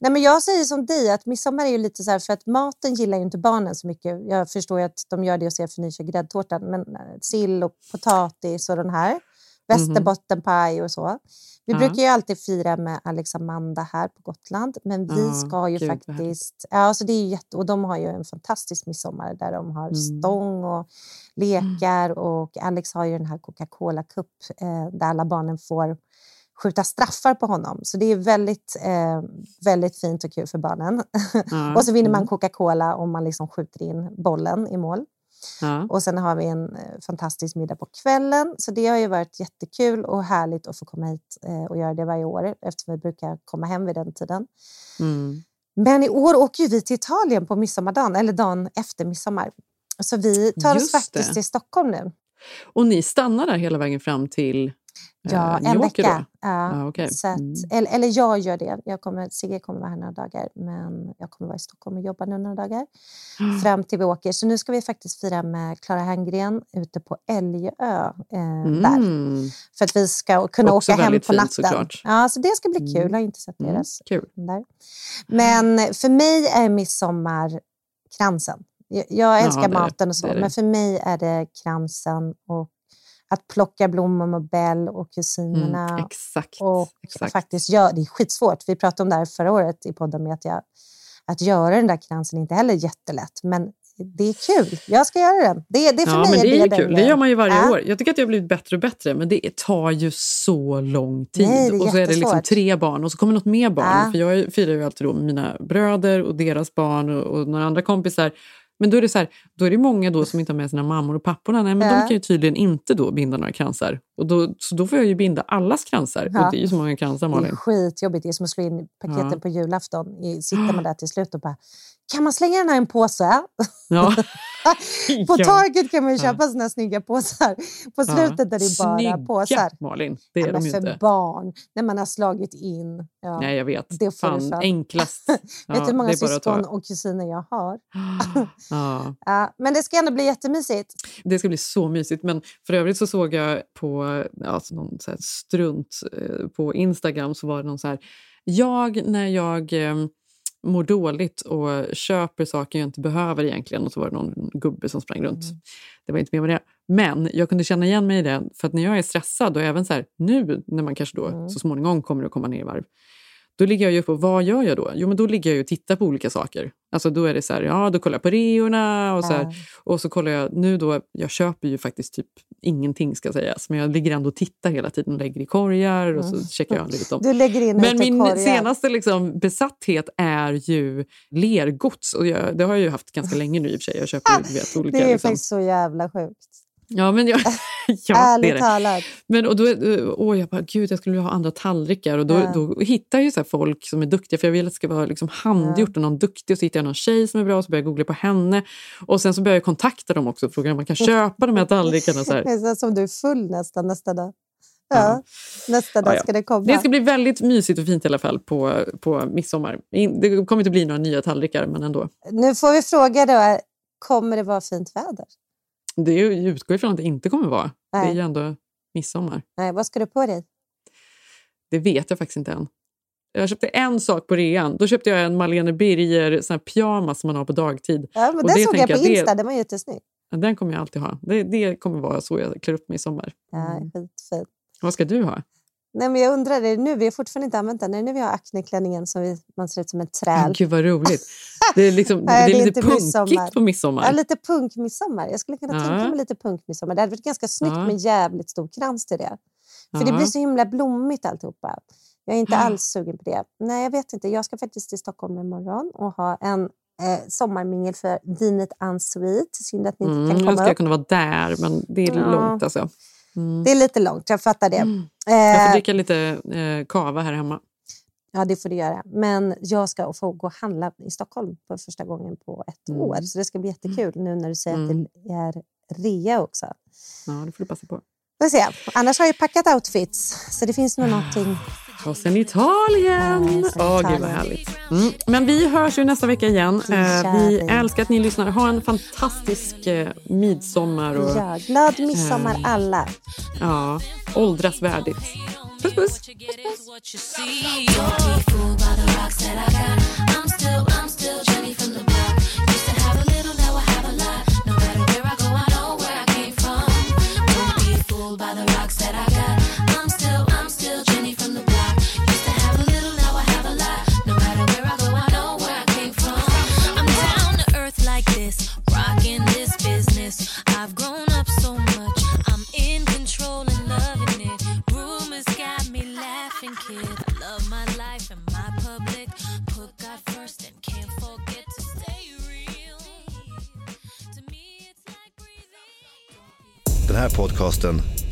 Nej, men jag säger som dig, att midsommar är ju lite så här, för att maten gillar ju inte barnen så mycket. Jag förstår ju att de gör det och ser för kör gräddtårtan, men eh, sill och potatis och den här. Västerbottenpaj och så. Vi
Ja.
brukar ju alltid fira med Alex och Amanda här på Gotland, men vi
Ja,
ska ju faktiskt... Ja, alltså det är jätte, och de har ju en fantastisk midsommar där de har
Mm.
stång och lekar och Alex har ju den här Coca-Cola Cup eh, där alla barnen får skjuta straffar på honom. Så det är väldigt, eh, väldigt fint och kul för barnen.
Ja,
och så vinner man
mm.
Coca-Cola om man liksom skjuter in bollen i mål.
Ja.
Och sen har vi en eh, fantastisk middag på kvällen. Så det har ju varit jättekul och härligt att få komma hit eh, och göra det varje år eftersom vi brukar komma hem vid den tiden.
Mm.
Men i år åker ju vi till Italien på midsommardagen, eller dagen efter midsommar. Så vi tar
Just
oss faktiskt
det.
till Stockholm nu.
Och ni stannar där hela vägen fram till
Ja,
eh,
en vecka. Ja,
Ja, okej.
så att,
Mm.
eller, eller jag gör det. Jag kommer, Sigge kommer vara här några dagar, men jag kommer vara i Stockholm och jobba nu några dagar. Fram till vi åker. Så nu ska vi faktiskt fira med Clara Herngren ute på Älgö eh, där.
Mm.
För att vi ska kunna
Också
åka hem på
fint,
natten.
såklart.
Ja, så det ska bli kul.
Mm.
Jag har inte sett
Mm,
deras.
kul.
Där. Men för mig är midsommar kransen. Jag, jag
Ja,
älskar
är det.
maten och så, men för mig är det kransen och att plocka blommor med Bell och kusinerna.
Mm, exakt.
Och
exakt.
faktiskt gör, det är skitsvårt. Vi pratade om det här förra året i podden med att, jag, att göra den där kransen är inte heller jättelätt. Men det är kul. Jag ska göra den. Det, det är för
ja,
mig
men det är ju
den
kul. Det gör man ju varje
Ja.
år. Jag tycker att det har blivit bättre och bättre, men det tar ju så lång tid.
Nej, det är
och så är det liksom tre barn och så kommer något mer barn.
Ja.
För jag firar ju alltid då mina bröder och deras barn och, och några andra kompisar. Men då är det så här, då är det många då som inte har med sina mammor och papporna. Nej, men
Ja.
de kan ju tydligen inte då binda några kransar. Och då, så då får jag ju binda allas kransar.
Ja.
Och det är ju så många kransar,
Det är
Malin.
skitjobbigt. Det är som att slå in paketen
Ja.
på julafton. Sitter man där till slut och bara, kan man slänga den här i en påse?
Ja.
På
Ja.
Target kan man ju
Ja.
köpa såna här snygga påsar. På
Ja.
slutet är det bara
Snygga,
påsar.
Malin. Det är
Ja,
de
för
inte.
barn, när man har slagit in. Ja.
Nej, jag vet.
Det får
Fan, enklast.
Vet
Ja,
du hur många
är
syskon och kusiner jag har?
Ja.
Ja, men det ska ändå bli jättemysigt.
Det ska bli så mysigt. Men för övrigt så såg jag på ja, så någon så strunt eh, på Instagram så var det någon så här... Jag, när jag eh, mår dåligt och köper saker jag inte behöver egentligen och så var det någon gubbe som sprang runt. Det var inte mer med det. Men jag kunde känna igen mig i det för att när jag är stressad och även så här, nu när man kanske då så småningom kommer att komma ner i varv då ligger jag ju och vad gör jag då? Jo, men då ligger jag ju och tittar på olika saker. Alltså då är det så här, ja, då kollar jag på reorna och så här, och så kollar jag, nu då, jag köper ju faktiskt typ ingenting ska sägas, men jag ligger ändå och tittar hela tiden och lägger i korgar och så
Mm.
checkar jag lite om.
Du lägger in
Men min
korgar.
senaste liksom besatthet är ju lergods och jag, det har jag ju haft ganska länge nu i och för sig. Jag köper ju, vet, olika...
Det är
liksom.
faktiskt så jävla sjukt.
Ja, men jag, ja, det
Ärligt
är det.
talat.
Men, och då, åh, jag bara, gud, jag skulle vilja ha andra tallrikar. Och då,
Ja.
då hittar jag ju så folk som är duktiga, för jag vill att det ska vara liksom handgjort och någon duktig. Och så hittar jag någon tjej som är bra och så börjar jag googla på henne. Och sen så börjar jag kontakta dem också och fråga om man kan köpa de här tallrikarna. Så
Det
här.
är så som du är full nästan nästa dag. Ja. Nästa dag
Ja, ja.
ska det komma.
Det ska bli väldigt mysigt och fint i alla fall på, på midsommar. Det kommer inte bli några nya tallrikar, men ändå.
Nu får vi fråga då, kommer det vara fint väder?
Det utgår ifrån att det inte kommer vara. Det är
Nej.
ju ändå midsommar.
Nej, vad ska du på dig?
Det vet jag faktiskt inte än. Jag köpte en sak på rean. Då köpte jag en Malene Birger sån pyjamas som man har på dagtid.
Ja, men
Och
den
det
såg jag på
tänker det-
Insta, den var jättesnygg.
Ja, Den kommer jag alltid ha. Det, det kommer vara så jag klär upp mig i sommar.
Ja, skitfint.
Vad ska du ha?
Nej, men jag undrar, är det nu, vi har fortfarande inte använt den, är det nu vi har akneklänningen som vi, man ser ut som en träl?
Gud vad roligt. Det är, liksom,
Nej,
det är
det är
lite
inte midsommar.
punkigt på midsommar.
Ja, lite punkmidsommar. Jag skulle kunna
Ja.
tänka mig lite punkmidsommar. Det hade varit ganska snyggt
Ja.
med jävligt stor krans till det. För det
Ja.
blir så himla blommigt alltihopa. Jag är inte alls sugen på det. Nej, jag vet inte. Jag ska faktiskt till Stockholm imorgon och ha en eh, sommarmingel för vinet Unsweet. Synd att ni inte
Mm,
kan
jag
komma
jag
upp.
kunde vara där, men det är långt alltså. Mm.
Det är lite långt, jag fattar det.
Jag får
Eh,
dricka lite eh, kava här hemma.
Ja, det får du göra. Men jag ska få gå och handla i Stockholm för första gången på ett
Mm.
år. Så det ska bli jättekul nu när du säger
Mm.
att det är rea också.
Ja, det får du passa på.
Får se. Annars har jag packat outfits, så det finns nog någonting.
Och sen Italien! Åh,
sen
gud vad härligt. Mm. Men vi hörs ju nästa vecka igen. Eh, vi älskar att ni lyssnar. Ha en fantastisk eh, midsommar. Och,
Ja, glad midsommar
eh,
alla.
Ja, åldras värdigt. Puss puss!
I'm still, by the rocks that I got. I'm still, I'm still Jenny from the block. Used to have a little, now I have a lot. No matter where I go, I know where I came from. I'm down to earth like this, rocking this business. I've grown up so much, I'm in control and loving it. Rumors got me laughing, kid. I love my life and my public. Put God first and can't forget to stay real. To me, it's like breathing.
Den här podcasten